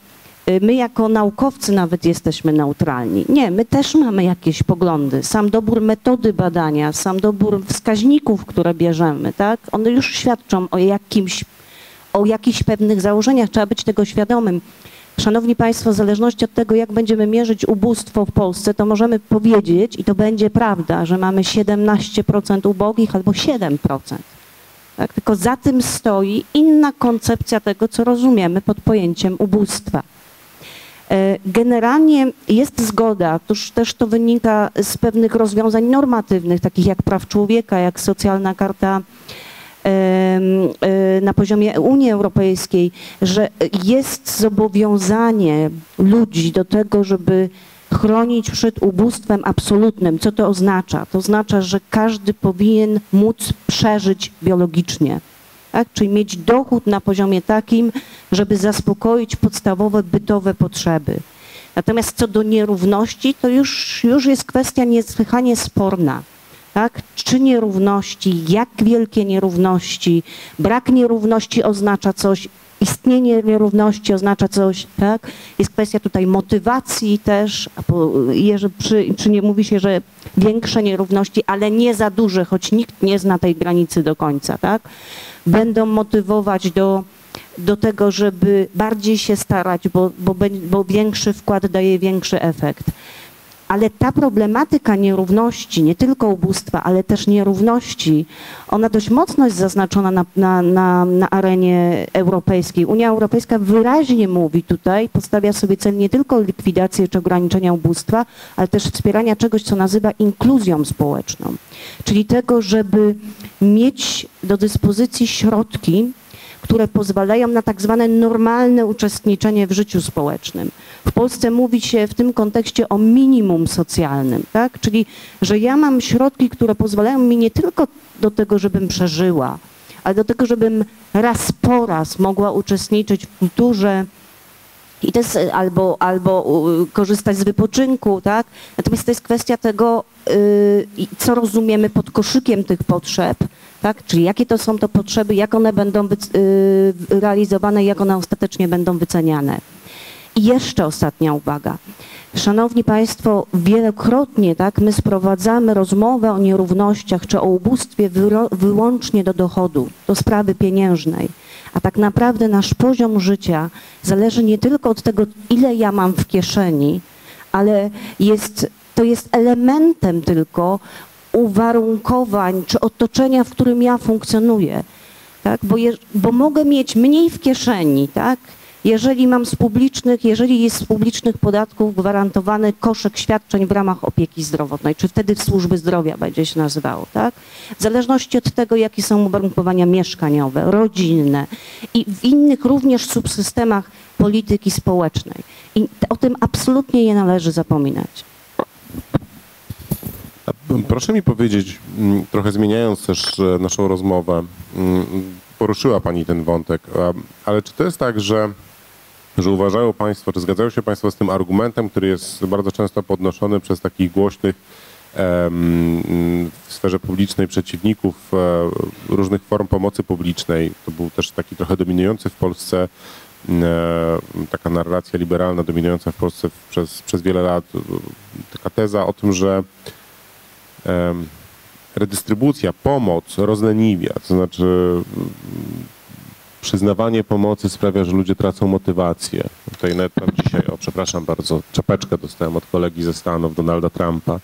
y, my jako naukowcy nawet jesteśmy neutralni. Nie, my też mamy jakieś poglądy. Sam dobór metody badania, sam dobór wskaźników, które bierzemy, tak, one już świadczą o jakimś, o jakichś pewnych założeniach. Trzeba być tego świadomym. Szanowni Państwo, w zależności od tego, jak będziemy mierzyć ubóstwo w Polsce, to możemy powiedzieć, i to będzie prawda, że mamy 17% ubogich albo 7%. Tak? Tylko za tym stoi inna koncepcja tego, co rozumiemy pod pojęciem ubóstwa. E, generalnie jest zgoda, toż też to wynika z pewnych rozwiązań normatywnych, takich jak praw człowieka, jak socjalna karta e, na poziomie Unii Europejskiej, że jest zobowiązanie ludzi do tego, żeby chronić przed ubóstwem absolutnym. Co to oznacza? To oznacza, że każdy powinien móc przeżyć biologicznie. Tak? Czyli mieć dochód na poziomie takim, żeby zaspokoić podstawowe bytowe potrzeby. Natomiast co do nierówności, to już, już jest kwestia niesłychanie sporna. Tak? Czy nierówności, jak wielkie nierówności, brak nierówności oznacza coś, istnienie nierówności oznacza coś, tak? Jest kwestia tutaj motywacji też, przy, czy nie mówi się, że większe nierówności, ale nie za duże, choć nikt nie zna tej granicy do końca, tak? Będą motywować do, do tego, żeby bardziej się starać, bo, bo, bo większy wkład daje większy efekt ale ta problematyka nierówności, nie tylko ubóstwa, ale też nierówności, ona dość mocno jest zaznaczona na, na, na, na arenie europejskiej. Unia Europejska wyraźnie mówi tutaj, postawia sobie cel nie tylko likwidacji czy ograniczenia ubóstwa, ale też wspierania czegoś, co nazywa inkluzją społeczną, czyli tego, żeby mieć do dyspozycji środki, które pozwalają na tak zwane normalne uczestniczenie w życiu społecznym. W Polsce mówi się w tym kontekście o minimum socjalnym, tak? czyli że ja mam środki, które pozwalają mi nie tylko do tego, żebym przeżyła, ale do tego, żebym raz po raz mogła uczestniczyć w kulturze, i to jest, albo, albo korzystać z wypoczynku, tak? Natomiast to jest kwestia tego, yy, co rozumiemy pod koszykiem tych potrzeb, tak? Czyli jakie to są to potrzeby, jak one będą yy, realizowane, jak one ostatecznie będą wyceniane. I jeszcze ostatnia uwaga. Szanowni Państwo, wielokrotnie tak, my sprowadzamy rozmowę o nierównościach czy o ubóstwie wyłącznie do dochodu, do sprawy pieniężnej. A tak naprawdę nasz poziom życia zależy nie tylko od tego, ile ja mam w kieszeni, ale jest, to jest elementem tylko uwarunkowań czy otoczenia, w którym ja funkcjonuję. Tak? Bo, je, bo mogę mieć mniej w kieszeni, tak? Jeżeli mam z publicznych, jeżeli jest z publicznych podatków gwarantowany koszyk świadczeń w ramach opieki zdrowotnej, czy wtedy w służby zdrowia będzie się nazywało, tak? W zależności od tego, jakie są uwarunkowania mieszkaniowe, rodzinne i w innych również subsystemach polityki społecznej. I o tym absolutnie nie należy zapominać. P- Proszę mi powiedzieć, mm, trochę zmieniając też e, naszą rozmowę, mm, poruszyła Pani ten wątek, ale czy to jest tak, że, że uważają Państwo, czy zgadzają się Państwo z tym argumentem, który jest bardzo często podnoszony przez takich głośnych w sferze publicznej przeciwników e, różnych form pomocy publicznej. To był też taki trochę dominujący w Polsce e, taka narracja liberalna dominująca w Polsce przez, przez wiele lat. Taka teza o tym, że redystrybucja, pomoc rozleniwia, to znaczy przyznawanie pomocy sprawia, że ludzie tracą motywację. Tutaj nawet tam dzisiaj, o przepraszam bardzo, czapeczkę dostałem od kolegi ze Stanów, Donalda Trumpa.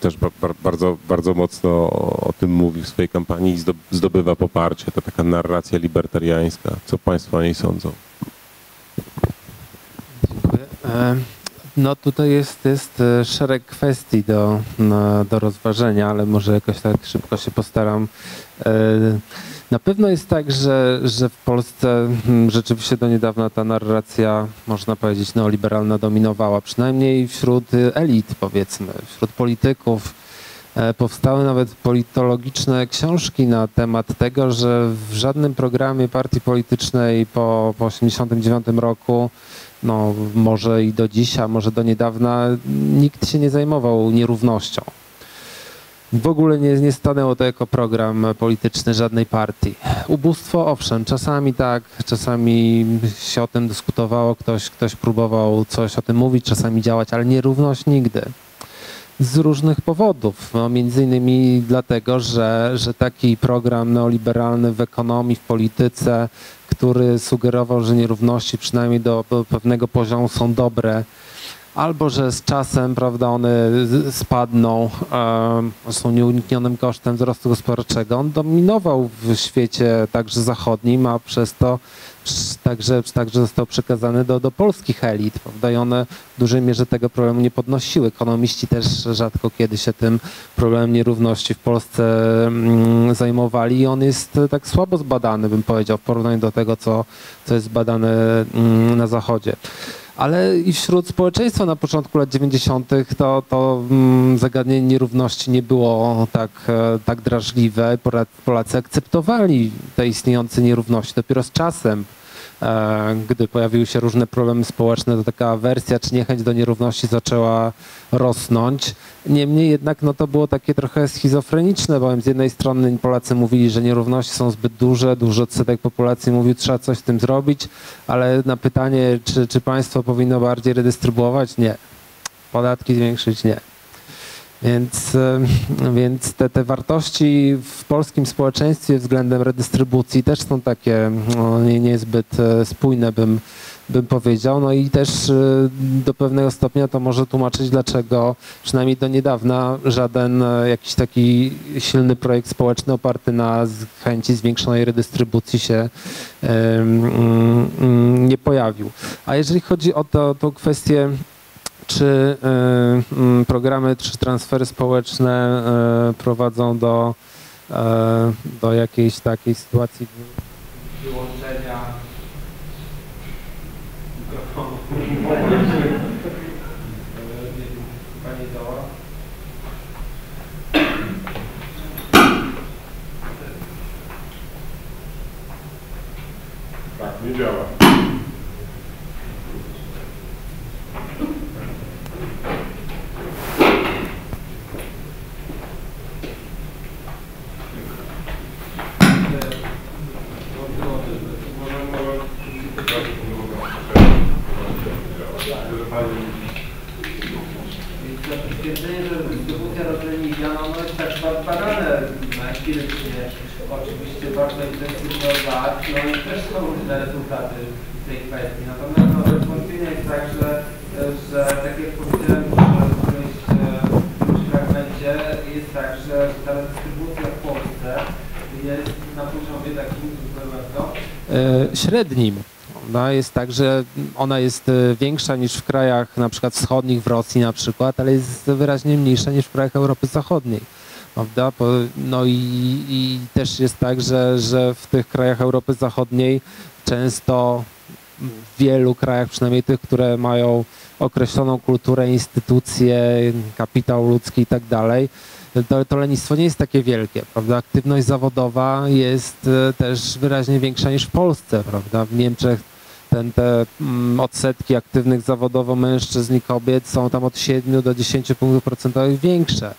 Też ba- ba- bardzo, bardzo mocno o, tym mówi w swojej kampanii i zdo- zdobywa poparcie. To taka narracja libertariańska. Co Państwo o niej sądzą? Dziękuję. No tutaj jest, jest e, szereg kwestii do, do rozważenia, ale może jakoś tak szybko się postaram. E, Na pewno jest tak, że, że w Polsce mm, rzeczywiście do niedawna ta narracja, można powiedzieć, neoliberalna dominowała, przynajmniej wśród elit, powiedzmy, wśród polityków. E, Powstały nawet politologiczne książki na temat tego, że w żadnym programie partii politycznej po, po 1989 roku no może i do dzisiaj, może do niedawna nikt się nie zajmował nierównością. W ogóle nie, nie stanęło to jako program polityczny żadnej partii. Ubóstwo, owszem, czasami tak, czasami się o tym dyskutowało, ktoś, ktoś próbował coś o tym mówić, czasami działać, ale nierówność nigdy. Z różnych powodów. No, między innymi dlatego, że, że taki program neoliberalny w ekonomii, w polityce, który sugerował, że nierówności przynajmniej do do pewnego poziomu są dobre, albo że z czasem, prawda, one spadną, są nieuniknionym kosztem wzrostu gospodarczego. On dominował w świecie także zachodnim, a przez to także, także został przekazany do, do polskich elit, prawda, i one w dużej mierze tego problemu nie podnosiły. Ekonomiści też rzadko kiedy się tym problemem nierówności w Polsce zajmowali i on jest e, tak słabo zbadany, bym powiedział, w porównaniu do tego, co, co jest badane mm, na Zachodzie. Ale i wśród społeczeństwa na początku lat 90. to, to mm, zagadnienie nierówności nie było tak, e, tak drażliwe. Polacy akceptowali te istniejące nierówności. Dopiero z czasem, gdy pojawiły się różne problemy społeczne, to taka awersja czy niechęć do nierówności zaczęła rosnąć. Niemniej jednak no, to było takie trochę schizofreniczne, bowiem z jednej strony Polacy mówili, że nierówności są zbyt duże, duży odsetek populacji mówił, trzeba coś z tym zrobić, ale na pytanie, czy, czy państwo powinno bardziej redystrybuować, nie. Podatki zwiększyć, nie. Więc, e, więc te, te wartości w polskim społeczeństwie względem redystrybucji też są takie no, nie, niezbyt e, spójne, bym, bym powiedział. No i też e, do pewnego stopnia to może tłumaczyć, dlaczego przynajmniej do niedawna żaden jakiś taki silny projekt społeczny oparty na chęci zwiększonej redystrybucji się mm, mm, nie pojawił. A jeżeli chodzi o to, kwestię czy y, mm, programy, czy transfery społeczne y, prowadzą do, y, do jakiejś takiej sytuacji wy- wyłączenia? Tak, nie działa. Stwierdzenie, że dystrybucja rozleniwia, no, no jest tak ba- badane empirycznie, oczywiście bardzo intensywnie od lat, no i też są różne rezultaty w tej kwestii. Natomiast no, wątpienie jest tak, że, że tak jak powiedziałem już w którymś, e, w którymś fragmencie, jest tak, że ta dystrybucja w Polsce jest na poziomie takim, to, E, średnim. Prawda? Jest tak, że ona jest e, większa niż w krajach na przykład wschodnich, w Rosji na przykład, ale jest wyraźnie mniejsza niż w krajach Europy Zachodniej. Prawda? No i, i też jest tak, że, że w tych krajach Europy Zachodniej często w wielu krajach, przynajmniej tych, które mają określoną kulturę, instytucje, kapitał ludzki i tak dalej, to, to lenistwo nie jest takie wielkie, prawda? Aktywność zawodowa jest e, też wyraźnie większa niż w Polsce, prawda? W Niemczech ten, te mm, odsetki aktywnych zawodowo mężczyzn i kobiet są tam od 7 do 10 punktów procentowych większe.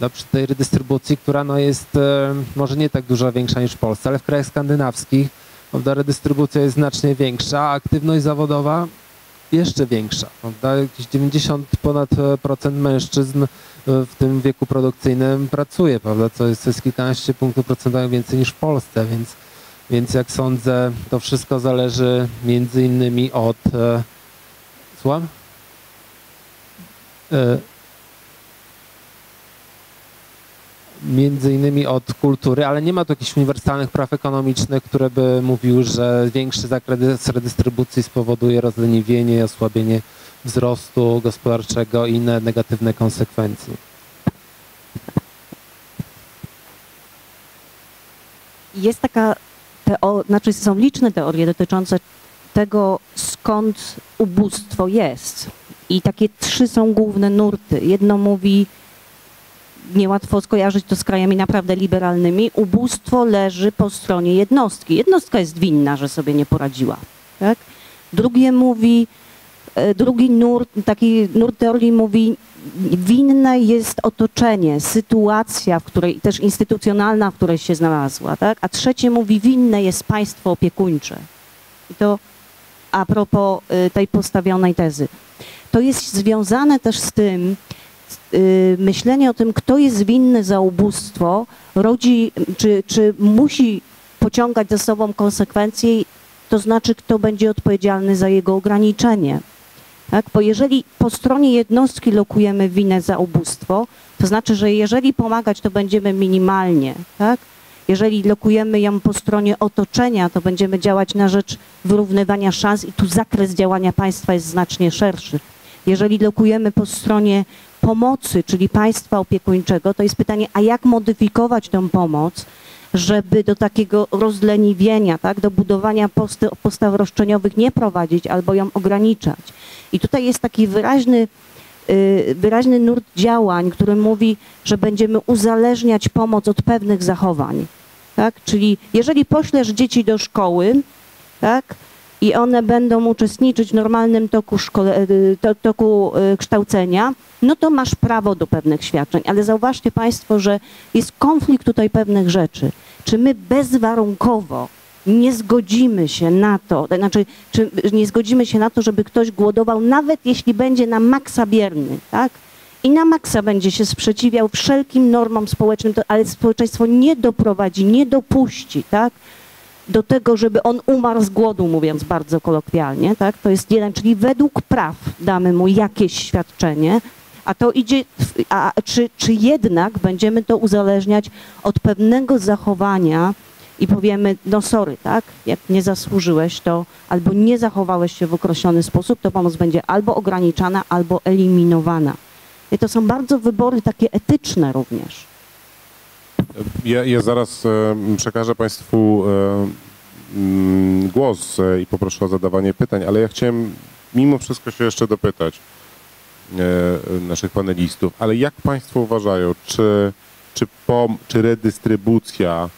No, przy tej redystrybucji, która no jest e, może nie tak duża większa niż w Polsce, ale w krajach skandynawskich prawda, redystrybucja jest znacznie większa, a aktywność zawodowa jeszcze większa. Prawda? Jakieś 90 ponad e, procent mężczyzn w tym wieku produkcyjnym pracuje, prawda? Co jest, to jest kilkanaście punktów procentowych więcej niż w Polsce, więc, więc jak sądzę, to wszystko zależy między innymi od. E, słucham? E, między innymi od kultury, ale nie ma tu jakichś uniwersalnych praw ekonomicznych, które by mówiły, że większy zakres redystrybucji spowoduje rozleniwienie osłabienie wzrostu gospodarczego i inne negatywne konsekwencje. Jest taka, teo, znaczy są liczne teorie dotyczące tego, skąd ubóstwo jest. I takie trzy są główne nurty. Jedno mówi, niełatwo skojarzyć to z krajami naprawdę liberalnymi, ubóstwo leży po stronie jednostki. Jednostka jest winna, że sobie nie poradziła. Tak? Drugie mówi, E, drugi nurt, taki nurt teorii mówi, winne jest otoczenie, sytuacja, w której, też instytucjonalna, w której się znalazła, tak? A trzecie mówi, winne jest państwo opiekuńcze. I to a propos e, tej postawionej tezy. To jest związane też z tym, e, myślenie o tym, kto jest winny za ubóstwo, rodzi, czy, czy musi pociągać za sobą konsekwencje, to znaczy, kto będzie odpowiedzialny za jego ograniczenie. Tak? Bo jeżeli po stronie jednostki lokujemy winę za ubóstwo, to znaczy, że jeżeli pomagać, to będziemy minimalnie. Tak? Jeżeli lokujemy ją po stronie otoczenia, to będziemy działać na rzecz wyrównywania szans i tu zakres działania państwa jest znacznie szerszy. Jeżeli lokujemy po stronie pomocy, czyli państwa opiekuńczego, to jest pytanie, a jak modyfikować tę pomoc, żeby do takiego rozleniwienia, tak, do budowania posty, postaw roszczeniowych nie prowadzić albo ją ograniczać. I tutaj jest taki wyraźny, y, wyraźny nurt działań, który mówi, że będziemy uzależniać pomoc od pewnych zachowań. Tak? Czyli jeżeli poślesz dzieci do szkoły, tak, i one będą uczestniczyć w normalnym toku, szkole, y, to, toku y, kształcenia, no to masz prawo do pewnych świadczeń. Ale zauważcie Państwo, że jest konflikt tutaj pewnych rzeczy. Czy my bezwarunkowo nie zgodzimy się na to, znaczy, czy nie zgodzimy się na to, żeby ktoś głodował, nawet jeśli będzie na maksa bierny, tak? I na maksa będzie się sprzeciwiał wszelkim normom społecznym, ale społeczeństwo nie doprowadzi, nie dopuści, tak? Do tego, żeby on umarł z głodu, mówiąc bardzo kolokwialnie, tak? To jest jeden, czyli według praw damy mu jakieś świadczenie, a to idzie, a czy, czy jednak będziemy to uzależniać od pewnego zachowania i powiemy, no sorry, tak, jak nie zasłużyłeś, to albo nie zachowałeś się w określony sposób, to pomoc będzie albo ograniczana, albo eliminowana. I to są bardzo wybory takie etyczne również. Ja, ja zaraz e, przekażę Państwu e, głos e, i poproszę o zadawanie pytań, ale ja chciałem mimo wszystko się jeszcze dopytać naszych panelistów. Ale jak Państwo uważają, czy, czy, pom, czy redystrybucja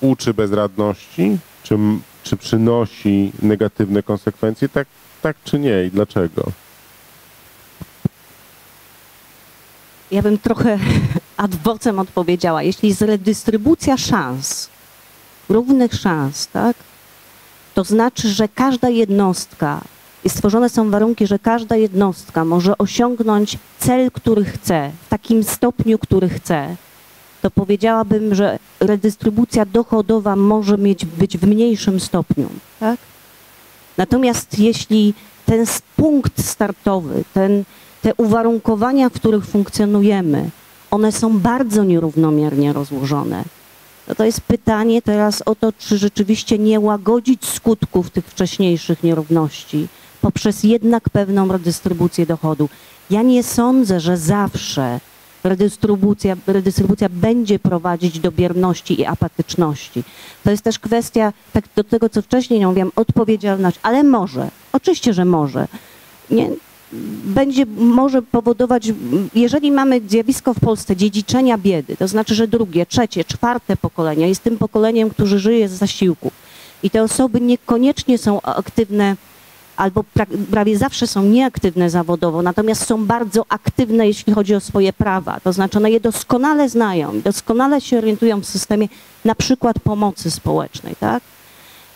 uczy bezradności, czy, czy przynosi negatywne konsekwencje? Tak, tak czy nie i dlaczego? Ja bym trochę [laughs] ad vocem odpowiedziała. Jeśli jest redystrybucja szans, równych szans, tak, to znaczy, że każda jednostka i stworzone są warunki, że każda jednostka może osiągnąć cel, który chce, w takim stopniu, który chce, to powiedziałabym, że redystrybucja dochodowa może mieć, być w mniejszym stopniu. Tak? Natomiast jeśli ten punkt startowy, ten, te uwarunkowania, w których funkcjonujemy, one są bardzo nierównomiernie rozłożone, No to jest pytanie teraz o to, czy rzeczywiście nie łagodzić skutków tych wcześniejszych nierówności poprzez jednak pewną redystrybucję dochodu. Ja nie sądzę, że zawsze redystrybucja, redystrybucja będzie prowadzić do bierności i apatyczności. To jest też kwestia, tak do tego, co wcześniej nie mówiłam, odpowiedzialność, ale może, oczywiście, że może. Nie, będzie, może powodować, jeżeli mamy zjawisko w Polsce dziedziczenia biedy, to znaczy, że drugie, trzecie, czwarte pokolenie jest tym pokoleniem, które żyje z zasiłku i te osoby niekoniecznie są aktywne albo pra- prawie zawsze są nieaktywne zawodowo, natomiast są bardzo aktywne, jeśli chodzi o swoje prawa. To znaczy one je doskonale znają doskonale się orientują w systemie na przykład pomocy społecznej, tak?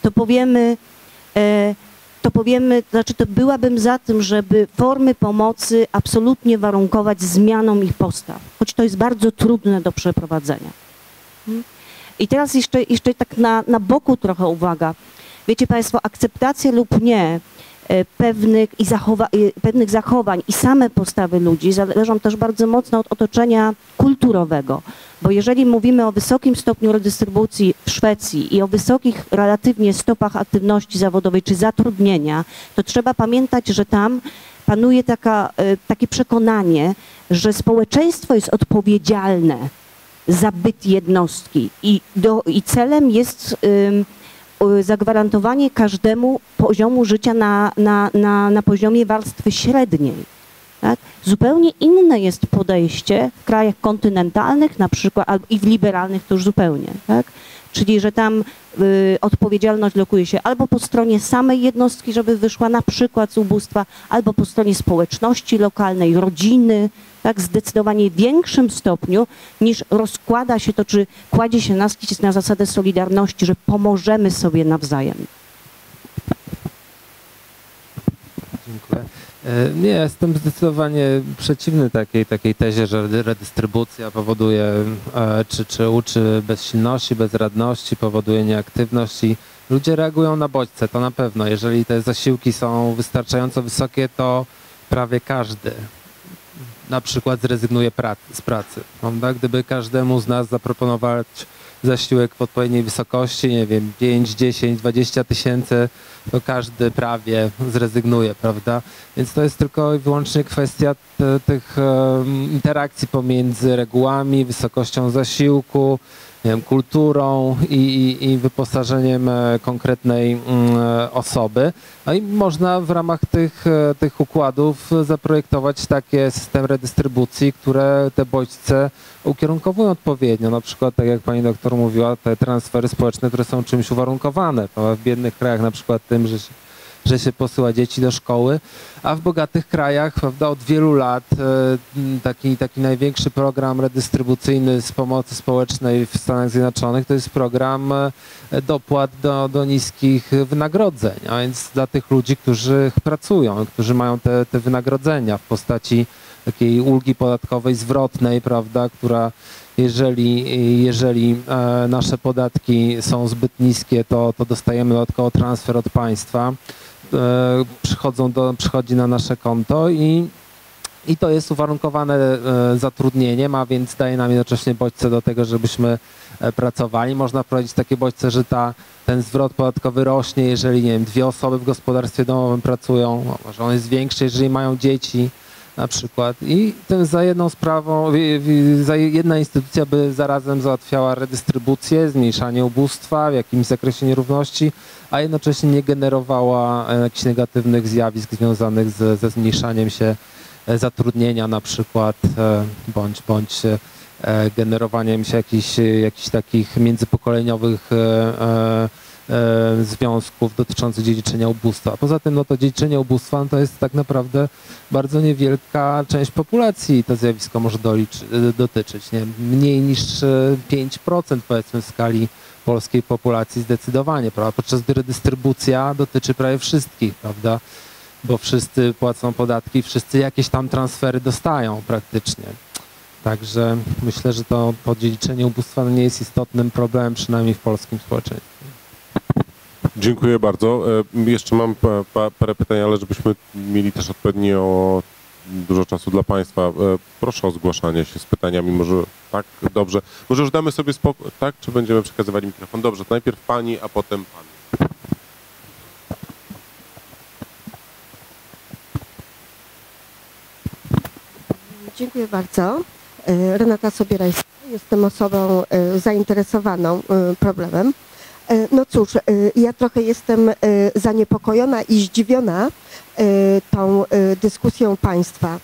To powiemy, e, to powiemy, znaczy to byłabym za tym, żeby formy pomocy absolutnie warunkować zmianą ich postaw, choć to jest bardzo trudne do przeprowadzenia. Hmm? I teraz jeszcze, jeszcze tak na, na boku trochę uwaga. Wiecie Państwo, akceptacja lub nie pewnych, i zachowa, e, pewnych zachowań i same postawy ludzi zależą też bardzo mocno od otoczenia kulturowego. Bo jeżeli mówimy o wysokim stopniu redystrybucji w Szwecji i o wysokich relatywnie stopach aktywności zawodowej czy zatrudnienia, to trzeba pamiętać, że tam panuje taka, e, takie przekonanie, że społeczeństwo jest odpowiedzialne za byt jednostki i, do, i celem jest ym, y, zagwarantowanie każdemu poziomu życia na, na, na, na poziomie warstwy średniej. Tak? Zupełnie inne jest podejście w krajach kontynentalnych na przykład i w liberalnych to już zupełnie. Tak? Czyli, że tam y, odpowiedzialność lokuje się albo po stronie samej jednostki, żeby wyszła na przykład z ubóstwa, albo po stronie społeczności lokalnej, rodziny, tak, zdecydowanie większym stopniu niż rozkłada się to, czy kładzie się nacisk na zasadę solidarności, że pomożemy sobie nawzajem. Dziękuję. E, Nie, jestem zdecydowanie przeciwny takiej, takiej tezie, że redystrybucja powoduje, e, czy, czy uczy bezsilności, bezradności, powoduje nieaktywność i ludzie reagują na bodźce, to na pewno. Jeżeli te zasiłki są wystarczająco wysokie, to prawie każdy na przykład zrezygnuje pracy, z pracy. Prawda? Gdyby każdemu z nas zaproponować zasiłek w odpowiedniej wysokości, nie wiem, 5, 10, 20 tysięcy, to każdy prawie zrezygnuje, prawda? Więc to jest tylko i wyłącznie kwestia tych interakcji pomiędzy regułami, wysokością zasiłku, wiem, kulturą i, i, i wyposażeniem e, konkretnej mm, e, osoby. No i można w ramach tych, e, tych układów zaprojektować takie systemy redystrybucji, które te bodźce ukierunkowują odpowiednio. Na przykład, tak jak pani doktor mówiła, te transfery społeczne, które są czymś uwarunkowane. W biednych krajach na przykład tym, że się, że się posyła dzieci do szkoły, a w bogatych krajach prawda, od wielu lat e, taki, taki największy program redystrybucyjny z pomocy społecznej w Stanach Zjednoczonych to jest program e, dopłat do, do niskich wynagrodzeń, a więc dla tych ludzi, którzy pracują, którzy mają te, te wynagrodzenia w postaci takiej ulgi podatkowej zwrotnej, prawda, która jeżeli, jeżeli e, nasze podatki są zbyt niskie, to, to dostajemy dodatkowo transfer od państwa, przychodzą do, przychodzi na nasze konto i, i to jest uwarunkowane e, zatrudnieniem, a więc daje nam jednocześnie bodźce do tego, żebyśmy e, pracowali. Można wprowadzić takie bodźce, że ta, ten zwrot podatkowy rośnie, jeżeli nie wiem, dwie osoby w gospodarstwie domowym pracują, może on jest większy, jeżeli mają dzieci na przykład. I tym za jedną sprawą, za jedna instytucja by zarazem załatwiała redystrybucję, zmniejszanie ubóstwa, w jakimś zakresie nierówności, a jednocześnie nie generowała e, jakichś negatywnych zjawisk związanych z, ze zmniejszaniem się e, zatrudnienia na przykład, e, bądź, bądź generowaniem się jakichś, jakichś takich międzypokoleniowych związków dotyczących dziedziczenia ubóstwa. Poza tym no to dziedziczenie ubóstwa no to jest tak naprawdę bardzo niewielka część populacji to zjawisko może doliczy, dotyczyć. Nie? Mniej niż e, 5% powiedzmy w skali polskiej populacji zdecydowanie, prawda? podczas gdy redystrybucja dotyczy prawie wszystkich, prawda? Bo wszyscy płacą podatki, wszyscy jakieś tam transfery dostają praktycznie. Także myślę, że to podziedziczenie ubóstwa no nie jest istotnym problemem, przynajmniej w polskim społeczeństwie. Dziękuję bardzo. E, Jeszcze mam pa, pa, parę pytań, ale żebyśmy mieli też odpowiednio dużo czasu dla Państwa. E, Proszę o zgłaszanie się z pytaniami. Może tak, dobrze. Może już damy sobie spokój, tak? Czy będziemy przekazywali mikrofon? Dobrze, to najpierw Pani, a potem Pan. Dziękuję bardzo. E, Renata Sobierajska. Jestem osobą zainteresowaną problemem. E, No cóż, e, ja trochę jestem e, zaniepokojona i zdziwiona tą dyskusją państwa.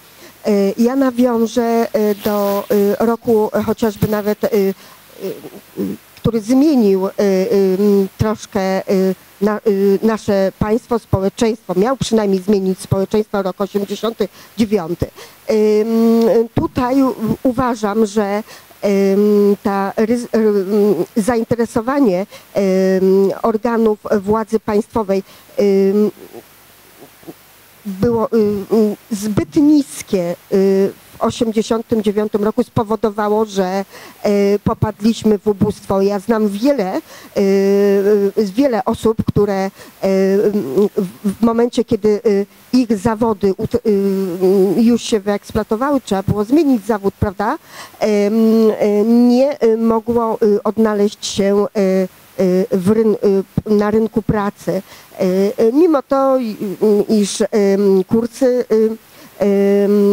Ja nawiążę do roku chociażby nawet, który zmienił troszkę na, nasze państwo, społeczeństwo, miał przynajmniej zmienić społeczeństwo rok 89. Ym, Tutaj uważam, że ta zainteresowanie organów władzy państwowej było zbyt niskie y, 89 roku spowodowało, że y, popadliśmy w ubóstwo. Ja znam wiele, y, y, wiele osób, które w- momencie, kiedy ich zawody już się wyeksploatowały, trzeba było zmienić zawód, prawda, nie mogło odnaleźć się ryn- na rynku pracy. Mimo to, iż kursy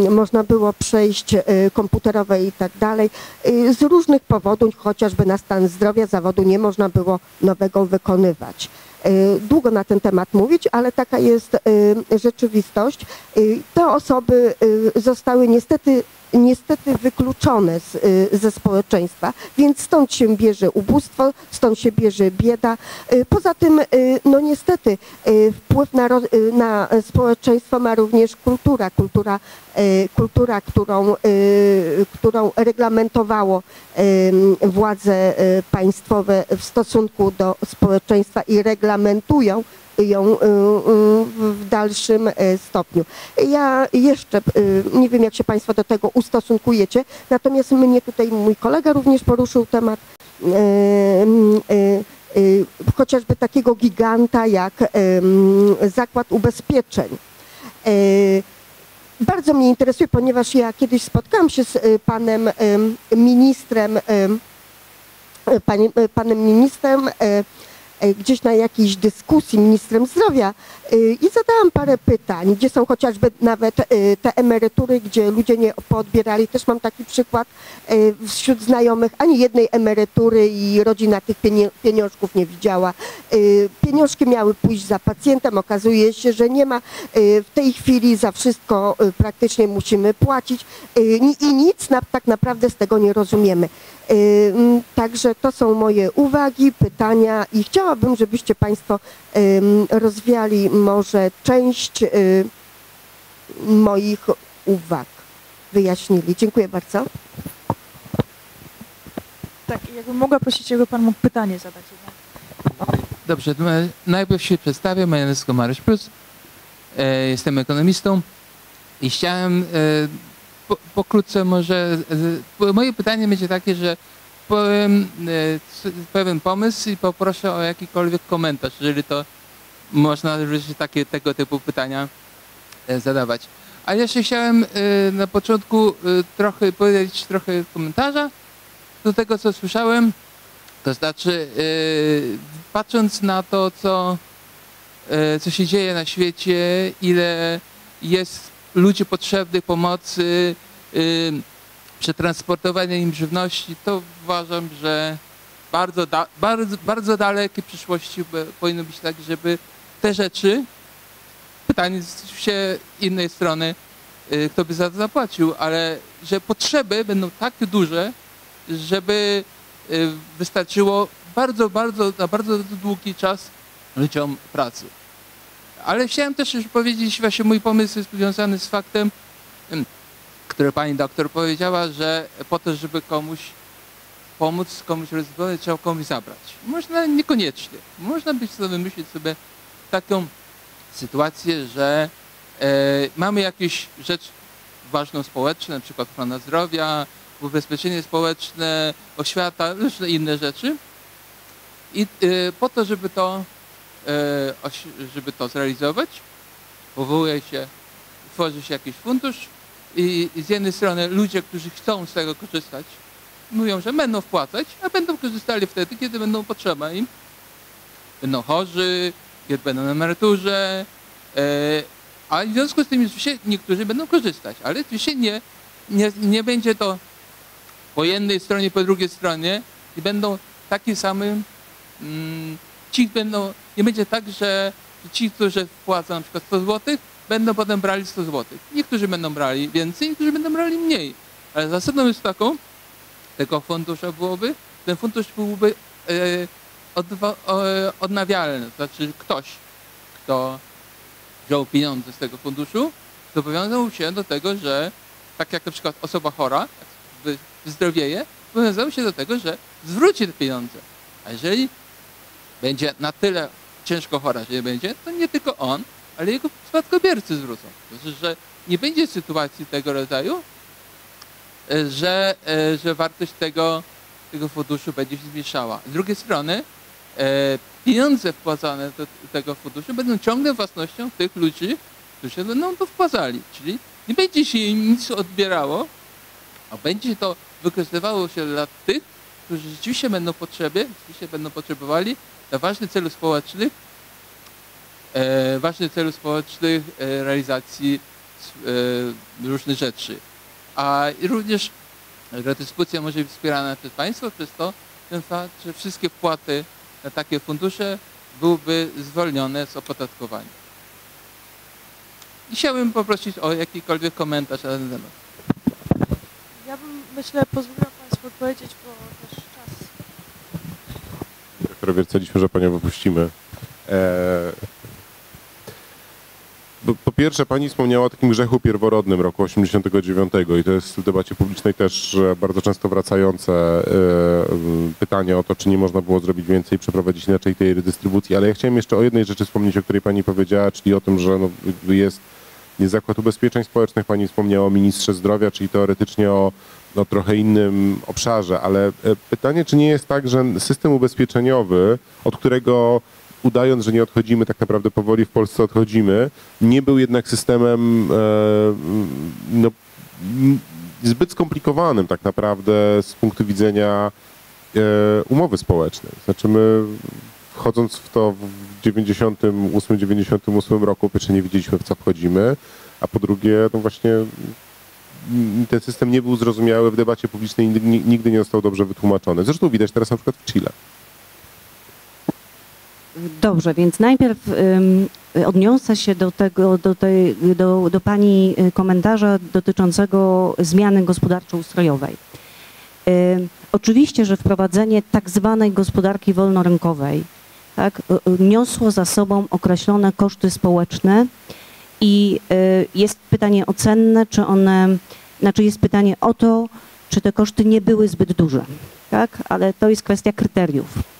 można było przejść y, komputerowe i tak dalej, y, z różnych powodów, chociażby na stan zdrowia zawodu nie można było nowego wykonywać. Y, Długo na ten temat mówić, ale taka jest rzeczywistość. Te osoby zostały niestety niestety wykluczone z, y, ze społeczeństwa, więc stąd się bierze ubóstwo, stąd się bierze bieda. Y, Poza tym, y, no niestety, wpływ na, na społeczeństwo ma również kultura, kultura, kultura którą, którą reglamentowało władze państwowe w stosunku do społeczeństwa i reglamentują ją y, y, w dalszym y, stopniu. Ja jeszcze y, nie wiem, jak się Państwo do tego ustosunkujecie, natomiast mnie tutaj mój kolega również poruszył temat y, y, chociażby takiego giganta jak Zakład Ubezpieczeń. Bardzo mnie interesuje, ponieważ ja kiedyś spotkałam się z panem ministrem, panem ministrem gdzieś na jakiejś dyskusji ministrem zdrowia i zadałam parę pytań, gdzie są chociażby nawet y, te emerytury, gdzie ludzie nie poodbierali. Też mam taki przykład y, wśród znajomych, ani jednej emerytury i rodzina tych pieniążków nie widziała. Y, Pieniążki miały pójść za pacjentem, okazuje się, że nie ma. Y, W tej chwili za wszystko y, praktycznie musimy płacić y, i nic tak naprawdę z tego nie rozumiemy. Y, Także to są moje uwagi, pytania i chciałabym, żebyście Państwo rozwiali może część y, moich uwag, wyjaśnili. Dziękuję bardzo. Tak, jakbym mogła prosić, jakby pan mógł pytanie zadać. Dobrze, e, najpierw się przedstawię. Moje nazwisko Mariusz Plus. E, jestem ekonomistą i chciałem e, po, pokrótce może... E, moje pytanie będzie takie, że pewien pomysł i poproszę o jakikolwiek komentarz, jeżeli to można również takie, tego typu pytania e, zadawać. A jeszcze chciałem e, na początku e, trochę powiedzieć trochę komentarza do tego, co słyszałem. To znaczy, patrząc na to, co, co się dzieje na świecie, ile jest ludzi potrzebnych pomocy, przetransportowania im żywności, to uważam, że bardzo, da, bardzo, bardzo dalekiej przyszłości powinno być tak, żeby te rzeczy, pytanie się innej strony, yy, kto by za to zapłacił, ale że potrzeby będą tak duże, żeby y, wystarczyło bardzo, bardzo, na bardzo długi czas ludziom pracy. Ale chciałem też już powiedzieć, właśnie mój pomysł jest związany z faktem, ym, który pani doktor powiedziała, że po to, żeby komuś pomóc, komuś rozwiązać, trzeba komuś zabrać. Można niekoniecznie. Można być sobie wymyślić sobie taką sytuację, że e, mamy jakąś rzecz ważną społeczną, na przykład ochrona zdrowia, ubezpieczenie społeczne, oświata, różne inne rzeczy. I y, po to, żeby to, e, żeby to zrealizować, powołuje się, tworzy się jakiś fundusz I, z jednej strony ludzie, którzy chcą z tego korzystać, mówią, że będą wpłacać, a będą korzystali wtedy, kiedy będą potrzeba im. Będą chorzy, kiedy będą na emeryturze, e, a w związku z tym oczywiście niektórzy będą korzystać, ale oczywiście nie, nie, nie będzie to po jednej stronie, po drugiej stronie i będą takim samym, mm, ci będą, nie będzie tak, że ci, którzy wpłacą na przykład 100 zł, będą potem brali 100 zł. Niektórzy będą brali więcej, niektórzy będą brali mniej. Ale zasadą jest taką, tego funduszu byłoby, ten fundusz byłby e, odwa, e, odnawialny. To znaczy ktoś, kto wziął pieniądze z tego funduszu, zobowiązał się do tego, że tak jak na przykład osoba chora wy- wyzdrowieje, zobowiązał się do tego, że zwróci te pieniądze. A jeżeli będzie na tyle ciężko chora, że nie będzie, to nie tylko on, ale jego spadkobiercy zwrócą. Znaczy, że nie będzie sytuacji tego rodzaju, e, że, e, że wartość tego, tego funduszu będzie się zmniejszała. Z drugiej strony e, pieniądze wpłacane do tego funduszu będą ciągle własnością tych ludzi, którzy będą to wpłacali. Czyli nie będzie się im nic odbierało, a będzie to wykorzystywało się dla tych, którzy rzeczywiście będą potrzebie, rzeczywiście będą potrzebowali dla ważnych celów społecznych, ważnych celów społecznych e, realizacji e, różnych rzeczy. A również redystrybucja może być wspierana przez państwo przez to, ten fakt, że wszystkie wpłaty na takie fundusze byłyby zwolnione z opodatkowania. I chciałbym poprosić o jakikolwiek komentarz na ten temat. Ja bym, myślę, pozwoliła Państwu odpowiedzieć, bo też czas. które wierceliśmy, że panią wypuścimy. E, bo po pierwsze, pani wspomniała o takim grzechu pierworodnym roku 89 i to jest w debacie publicznej też bardzo często wracające e, pytanie o to, czy nie można było zrobić więcej przeprowadzić inaczej tej redystrybucji, ale ja chciałem jeszcze o jednej rzeczy wspomnieć, o której pani powiedziała, czyli o tym, że no, jest Zakład Ubezpieczeń Społecznych, pani wspomniała o ministrze zdrowia, czyli teoretycznie o no, trochę innym obszarze, ale e, pytanie, czy nie jest tak, że system ubezpieczeniowy, od którego udając, że nie odchodzimy, tak naprawdę powoli w Polsce odchodzimy, nie był jednak systemem e, no, zbyt skomplikowanym tak naprawdę z punktu widzenia e, umowy społecznej. Znaczy my wchodząc w to w 98-98 roku, pierwsze nie wiedzieliśmy w co wchodzimy, a po drugie no właśnie m, ten system nie był zrozumiały w debacie publicznej, nigdy nie został dobrze wytłumaczony. Zresztą widać teraz na przykład w Chile. Dobrze, więc najpierw odniosę się do tego, do, tej, do, do Pani y, komentarza dotyczącego zmiany gospodarczo-ustrojowej. Oczywiście, że wprowadzenie tak zwanej gospodarki wolnorynkowej tak, y, y, niosło za sobą określone koszty społeczne i jest pytanie o czy one, znaczy jest pytanie o to, czy te koszty nie były zbyt duże, tak, ale to jest kwestia kryteriów.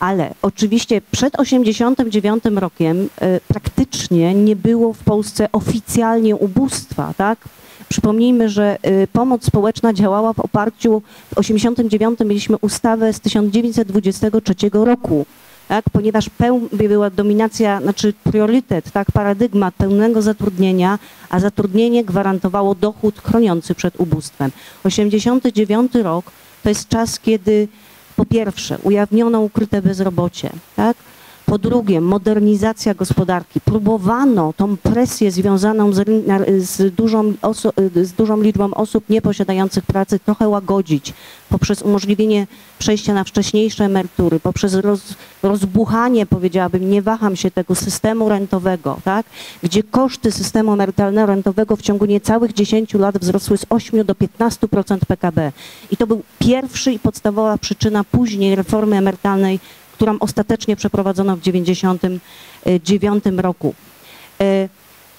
Ale oczywiście przed 89 rokiem y, praktycznie nie było w Polsce oficjalnie ubóstwa, tak? Przypomnijmy, że y, pomoc społeczna działała w oparciu, w 89 mieliśmy ustawę z 1923 roku, tak? ponieważ peł, była dominacja, znaczy priorytet, tak? paradygmat pełnego zatrudnienia, a zatrudnienie gwarantowało dochód chroniący przed ubóstwem. 89 rok to jest czas, kiedy po pierwsze ujawniono ukryte bezrobocie, tak? Po drugie, modernizacja gospodarki. Próbowano tą presję związaną z, z, dużą, z dużą liczbą osób nieposiadających pracy trochę łagodzić poprzez umożliwienie przejścia na wcześniejsze emerytury, poprzez roz, rozbuchanie, powiedziałabym, nie waham się tego systemu rentowego, tak? gdzie koszty systemu emerytalno-rentowego w ciągu niecałych 10 lat wzrosły z 8 do 15% PKB. I to był pierwszy i podstawowa przyczyna później reformy emerytalnej, którą ostatecznie przeprowadzono w 1999 roku. E,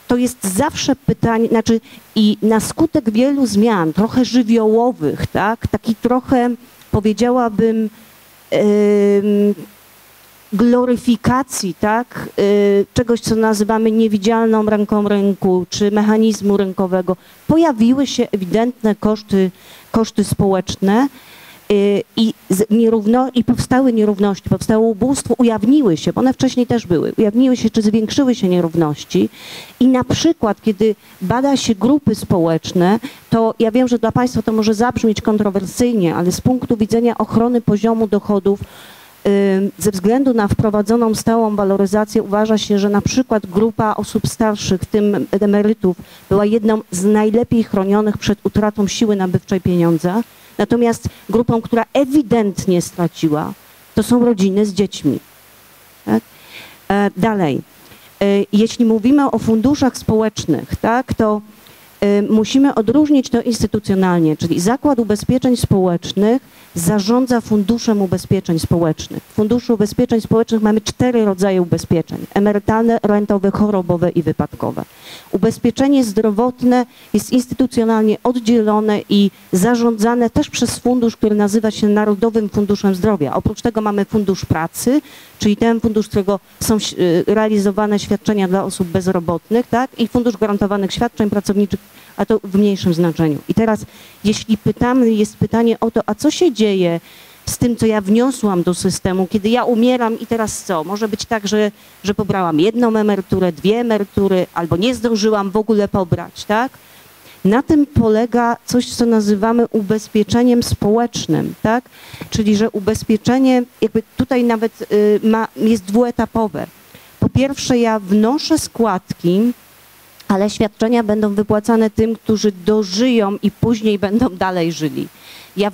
To jest zawsze pytanie, znaczy i na skutek wielu zmian, trochę żywiołowych, tak, taki trochę powiedziałabym gloryfikacji, tak, y, czegoś, co nazywamy niewidzialną ręką rynku, czy mechanizmu rynkowego, pojawiły się ewidentne koszty, koszty społeczne i z nierówno, i powstały nierówności, powstało ubóstwo, ujawniły się, bo one wcześniej też były, ujawniły się czy zwiększyły się nierówności i na przykład, kiedy bada się grupy społeczne, to ja wiem, że dla Państwa to może zabrzmieć kontrowersyjnie, ale z punktu widzenia ochrony poziomu dochodów y, ze względu na wprowadzoną stałą waloryzację uważa się, że na przykład grupa osób starszych, w tym emerytów, była jedną z najlepiej chronionych przed utratą siły nabywczej pieniądza. Natomiast grupą, która ewidentnie straciła, to są rodziny z dziećmi. Tak? E, dalej, e, jeśli mówimy o funduszach społecznych, tak, to e, musimy odróżnić to instytucjonalnie, czyli Zakład Ubezpieczeń Społecznych zarządza Funduszem Ubezpieczeń Społecznych. W Funduszu Ubezpieczeń Społecznych mamy cztery rodzaje ubezpieczeń: emerytalne, rentowe, chorobowe i wypadkowe. Ubezpieczenie zdrowotne jest instytucjonalnie oddzielone i zarządzane też przez fundusz, który nazywa się Narodowym Funduszem Zdrowia. Oprócz tego mamy Fundusz Pracy, czyli ten fundusz, którego są y, realizowane świadczenia dla osób bezrobotnych, tak? I Fundusz Gwarantowanych Świadczeń Pracowniczych, a to w mniejszym znaczeniu. I teraz, jeśli pytamy, jest pytanie o to, a co się dzieje z tym, co ja wniosłam do systemu, kiedy ja umieram i teraz co? Może być tak, że, że pobrałam jedną emeryturę, dwie emerytury, albo nie zdążyłam w ogóle pobrać, tak? Na tym polega coś, co nazywamy ubezpieczeniem społecznym, tak? Czyli, że ubezpieczenie, jakby tutaj nawet y, ma, jest dwuetapowe. Po pierwsze, ja wnoszę składki, ale świadczenia będą wypłacane tym, którzy dożyją i później będą dalej żyli. Ja,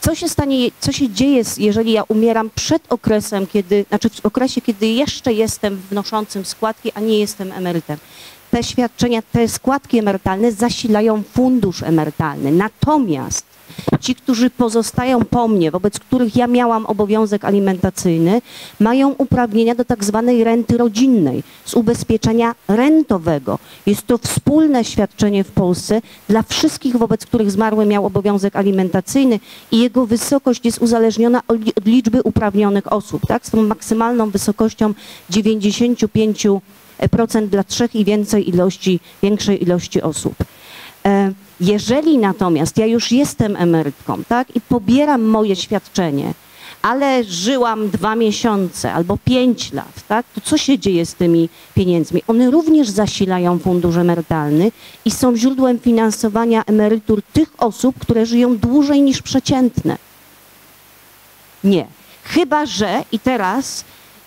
co się stanie, co się dzieje, jeżeli ja umieram przed okresem, kiedy, znaczy w okresie, kiedy jeszcze jestem wnoszącym składki, a nie jestem emerytem? Te świadczenia, te składki emerytalne zasilają fundusz emerytalny. Natomiast Ci, którzy pozostają po mnie, wobec których ja miałam obowiązek alimentacyjny, mają uprawnienia do tak zwanej renty rodzinnej z ubezpieczenia rentowego. Jest to wspólne świadczenie w Polsce dla wszystkich, wobec których zmarły miał obowiązek alimentacyjny i jego wysokość jest uzależniona od liczby uprawnionych osób, tak? Z tą maksymalną wysokością 95% dla trzech i więcej ilości, większej ilości osób. E, jeżeli natomiast ja już jestem emerytką, tak, i pobieram moje świadczenie, ale żyłam dwa miesiące albo pięć lat, tak, to co się dzieje z tymi pieniędzmi? One również zasilają fundusz emerytalny i są źródłem finansowania emerytur tych osób, które żyją dłużej niż przeciętne. Nie. Chyba, że i teraz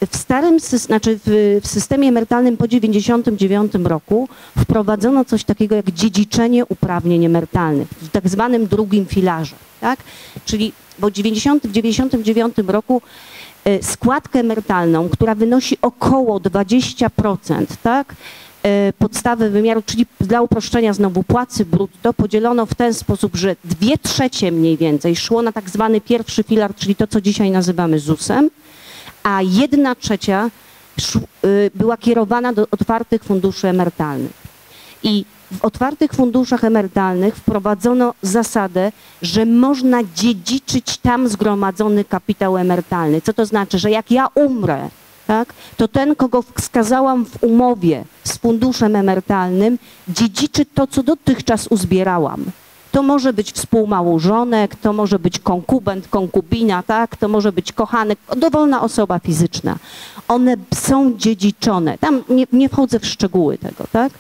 w starym, znaczy w, w systemie emerytalnym po 99 roku wprowadzono coś takiego jak dziedziczenie uprawnień emerytalnych w tak zwanym drugim filarze, tak? Czyli bo w 90, 99 roku e, składkę emerytalną, która wynosi około 20%, tak? E, podstawy wymiaru, czyli dla uproszczenia znowu płacy brutto, podzielono w ten sposób, że dwie trzecie mniej więcej szło na tak zwany pierwszy filar, czyli to, co dzisiaj nazywamy ZUS-em, a jedna trzecia y, była kierowana do otwartych funduszy emerytalnych. I w otwartych funduszach emerytalnych wprowadzono zasadę, że można dziedziczyć tam zgromadzony kapitał emerytalny. Co to znaczy, że jak ja umrę, tak, to ten, kogo wskazałam w umowie z funduszem emerytalnym, dziedziczy to, co dotychczas uzbierałam. To może być współmałżonek, to może być konkubent, konkubina, tak? To może być kochanek, dowolna osoba fizyczna. One są dziedziczone. Tam nie, nie wchodzę w szczegóły tego, tak?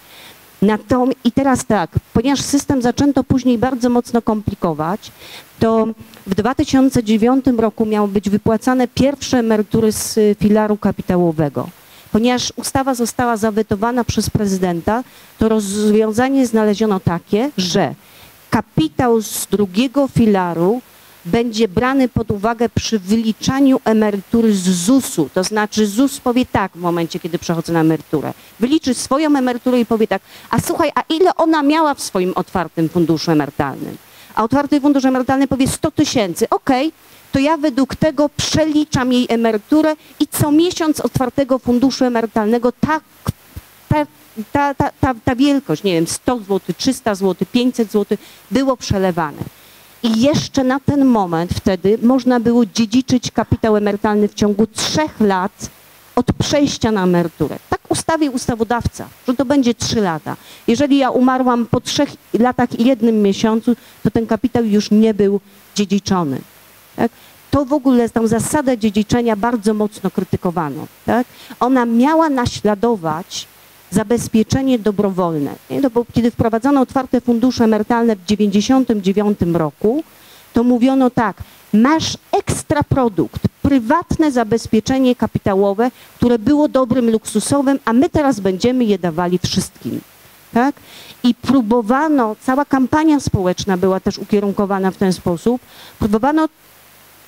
Natomiast, I teraz tak, ponieważ system zaczęto później bardzo mocno komplikować, to w 2009 roku miały być wypłacane pierwsze emerytury z filaru kapitałowego. Ponieważ ustawa została zawetowana przez prezydenta, to rozwiązanie znaleziono takie, że kapitał z drugiego filaru będzie brany pod uwagę przy wyliczaniu emerytury z ZUS-u. To znaczy ZUS powie tak w momencie, kiedy przechodzę na emeryturę. Wyliczy swoją emeryturę i powie tak, a słuchaj, a ile ona miała w swoim otwartym funduszu emerytalnym? A otwarty fundusz emerytalny powie 100 tysięcy. Okej, okay, to ja według tego przeliczam jej emeryturę i co miesiąc otwartego funduszu emerytalnego tak, ta, ta, ta, ta, ta wielkość, nie wiem, 100 zł, 300 zł, 500 zł było przelewane. I jeszcze na ten moment wtedy można było dziedziczyć kapitał emerytalny w ciągu trzech lat od przejścia na emeryturę. Tak ustawił ustawodawca, że to będzie trzy lata. Jeżeli ja umarłam po trzech latach i jednym miesiącu, to ten kapitał już nie był dziedziczony. Tak? to w ogóle tą zasadę dziedziczenia bardzo mocno krytykowano. Tak? Ona miała naśladować zabezpieczenie dobrowolne. Bo kiedy wprowadzono otwarte fundusze emerytalne w 1999 roku, to mówiono tak, masz ekstra produkt, prywatne zabezpieczenie kapitałowe, które było dobrym luksusowym, a my teraz będziemy je dawali wszystkim. Tak? I próbowano, cała kampania społeczna była też ukierunkowana w ten sposób, próbowano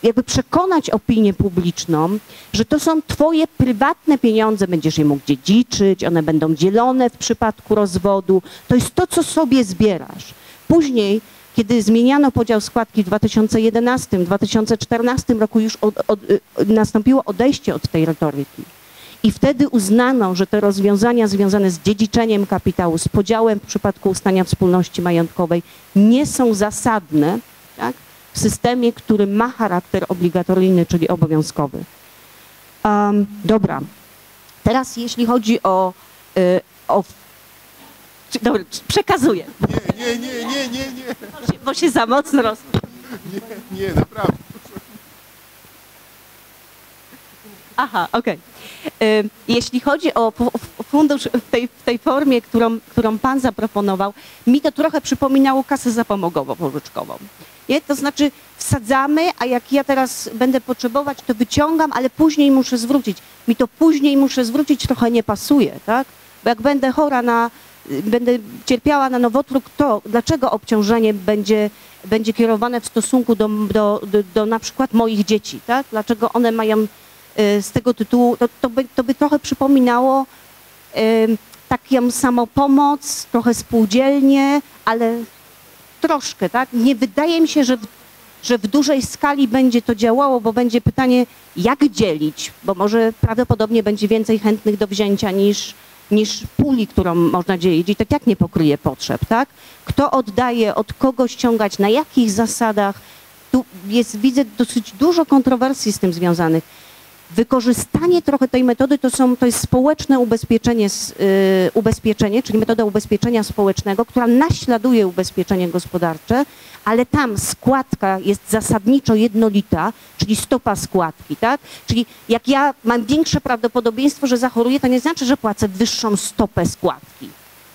jakby przekonać opinię publiczną, że to są twoje prywatne pieniądze, będziesz je mógł dziedziczyć, one będą dzielone w przypadku rozwodu, to jest to, co sobie zbierasz. Później, kiedy zmieniano podział składki w 2011-2014 roku, już od, od, y, nastąpiło odejście od tej retoryki. I wtedy uznano, że te rozwiązania związane z dziedziczeniem kapitału, z podziałem w przypadku ustania wspólności majątkowej nie są zasadne tak, w systemie, który ma charakter obligatoryjny, czyli obowiązkowy. Um, dobra. Teraz jeśli chodzi o, y, o czy- dobra, przekazuję, Nie, nie, nie, nie, nie, nie, bo się, bo się za mocno roz... nie, nie, naprawdę. Aha, okej. Y, Jeśli chodzi o fundusz w tej, w tej formie, którą, którą Pan zaproponował, mi to trochę przypominało kasę zapomogowo-pożyczkową. Nie? To znaczy wsadzamy, a jak ja teraz będę potrzebować, to wyciągam, ale później muszę zwrócić. Mi to później muszę zwrócić trochę nie pasuje, tak? Bo jak będę chora na, będę cierpiała na nowotwór, to dlaczego obciążenie będzie, będzie kierowane w stosunku do, do, do, do na przykład moich dzieci, tak? Dlaczego one mają y, z tego tytułu, to, to, by, to by trochę przypominało taką samopomoc, trochę spółdzielnie, ale troszkę, tak? Nie wydaje mi się, że w, że w dużej skali będzie to działało, bo będzie pytanie, jak dzielić, bo może prawdopodobnie będzie więcej chętnych do wzięcia niż, niż puli, którą można dzielić i tak jak nie pokryje potrzeb, tak? Kto oddaje, od kogo ściągać, na jakich zasadach. Tu jest, widzę dosyć dużo kontrowersji z tym związanych. Wykorzystanie trochę tej metody to, są, to jest społeczne ubezpieczenie, y, ubezpieczenie, czyli metoda ubezpieczenia społecznego, która naśladuje ubezpieczenie gospodarcze, ale tam składka jest zasadniczo jednolita, czyli stopa składki, tak? Czyli jak ja mam większe prawdopodobieństwo, że zachoruję, to nie znaczy, że płacę wyższą stopę składki,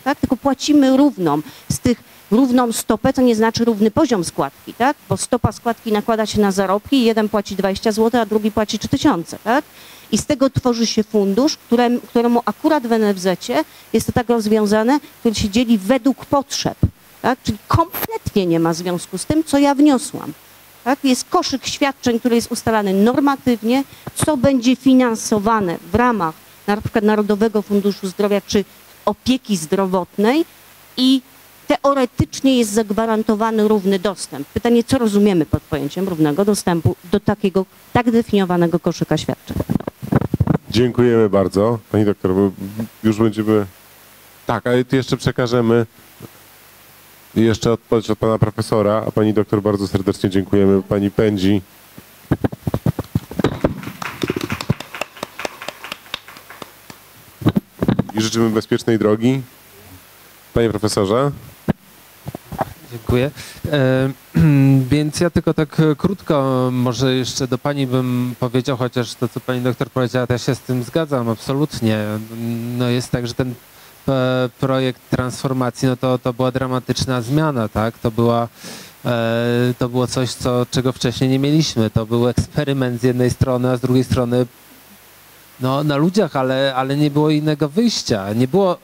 tak? Tylko płacimy równą z tych równą stopę, to nie znaczy równy poziom składki, tak? Bo stopa składki nakłada się na zarobki, jeden płaci 20 zł, a drugi płaci 3000, tak? I z tego tworzy się fundusz, któremu, któremu akurat w NFZ jest to tak rozwiązane, który się dzieli według potrzeb, tak? Czyli kompletnie nie ma związku z tym, co ja wniosłam. Tak? Jest koszyk świadczeń, który jest ustalany normatywnie, co będzie finansowane w ramach na przykład Narodowego Funduszu Zdrowia czy opieki zdrowotnej i teoretycznie jest zagwarantowany równy dostęp. Pytanie, co rozumiemy pod pojęciem równego dostępu do takiego tak definiowanego koszyka świadczeń? Dziękujemy bardzo. Pani doktor, już będziemy... Tak, ale jeszcze przekażemy jeszcze odpowiedź od pana profesora, a pani doktor bardzo serdecznie dziękujemy. Pani pędzi. I życzymy bezpiecznej drogi. Panie profesorze. Dziękuję. E, [clears throat] więc ja tylko tak e, krótko może jeszcze do Pani bym powiedział, chociaż to, co Pani doktor powiedziała, też się z tym zgadzam, absolutnie. No jest tak, że ten e, projekt transformacji, no to, to była dramatyczna zmiana, tak? To była e, to było coś, co, czego wcześniej nie mieliśmy. To był eksperyment z jednej strony, a z drugiej strony no, na ludziach, ale, ale nie było innego wyjścia. Nie było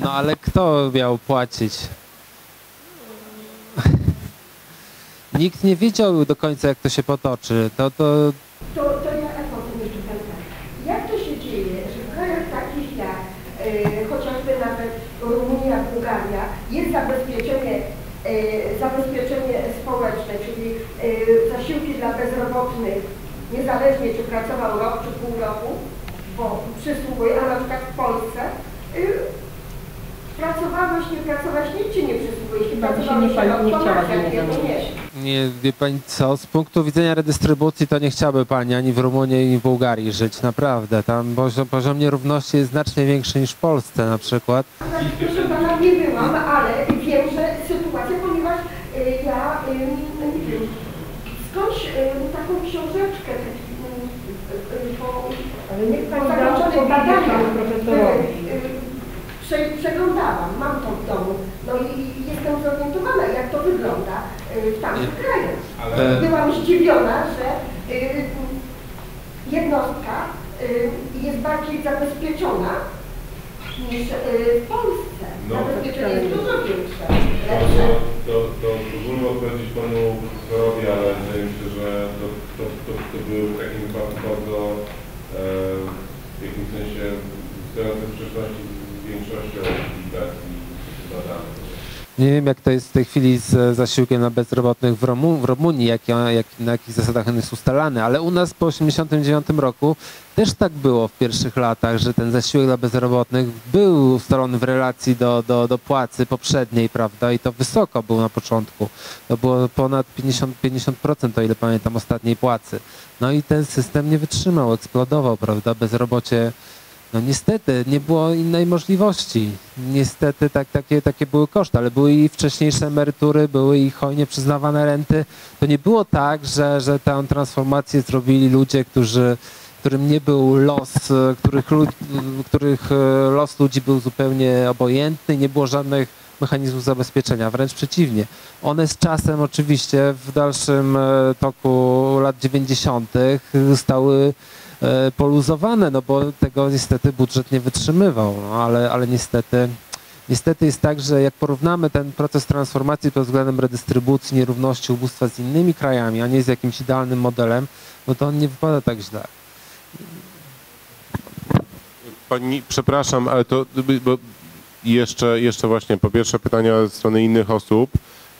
no ale kto miał płacić? [laughs] Nikt nie wiedział do końca, jak to się potoczy. To, to To, to ja o tym jeszcze pytam. Jak to się dzieje, że w krajach takich jak e, chociażby nawet Rumunia, Bułgaria jest zabezpieczenie, e, zabezpieczenie społeczne, czyli e, zasiłki dla bezrobotnych, niezależnie czy pracował rok czy pół roku, bo przysługuje, a na przykład w Polsce e, pracowałeś, nie pracowałeś, nic ci nie przysługuje. Jeśli Chyba by się nie pani nie chciała nie, nie. nie wie pani co, z punktu widzenia redystrybucji to nie chciałaby pani ani w Rumunii, ani w Bułgarii żyć, naprawdę. Tam poziom, poziom nierówności jest znacznie większy niż w Polsce na przykład. Proszę pana, nie byłam, ale wiem, że sytuacja, ponieważ y, ja, y, nie wiem, taką książeczkę, y, y, po, Ale niech pani po da zakończonych odpowiedź badaniach panu profesorowi. y, y, prze- przeglądałam, mam to w domu, no i jestem zorientowana, jak to wygląda y, w tamtych krajach. E, Byłam zdziwiona, że y, jednostka y, jest bardziej zabezpieczona niż w Polsce. No. Zabezpieczenie jest dużo większe. Można to, to pozwólmy odpowiedzieć panu profesorowi, ale wydaje mi się, że to, to, to, to był w takim wypadku bardzo e, w jakimś sensie w sprzeczności z większością publikacji badanych. Nie wiem, jak to jest w tej chwili z zasiłkiem na bezrobotnych w, Romu, w Rumunii, jak, jak, na jakich zasadach on jest ustalany, ale u nas po 1989 roku też tak było w pierwszych latach, że ten zasiłek dla bezrobotnych był ustalony w relacji do, do, do płacy poprzedniej, prawda, i to wysoko był na początku. To było ponad 50, 50% o ile pamiętam, ostatniej płacy. No i ten system nie wytrzymał, eksplodował, prawda, bezrobocie no niestety, nie było innej możliwości. Niestety tak, takie, takie były koszty, ale były i wcześniejsze emerytury, były i hojnie przyznawane renty. To nie było tak, że, że tę transformację zrobili ludzie, którzy, którym nie był los, których, których e, los ludzi był zupełnie obojętny, nie było żadnych mechanizmów zabezpieczenia, wręcz przeciwnie. One z czasem oczywiście w dalszym e, toku lat 90. stały poluzowane, no bo tego niestety budżet nie wytrzymywał, no, ale, ale niestety, niestety jest tak, że jak porównamy ten proces transformacji pod względem redystrybucji, nierówności, ubóstwa z innymi krajami, a nie z jakimś idealnym modelem, no to on nie wypada tak źle. Pani, przepraszam, ale to jeszcze, jeszcze właśnie po pierwsze pytania ze strony innych osób.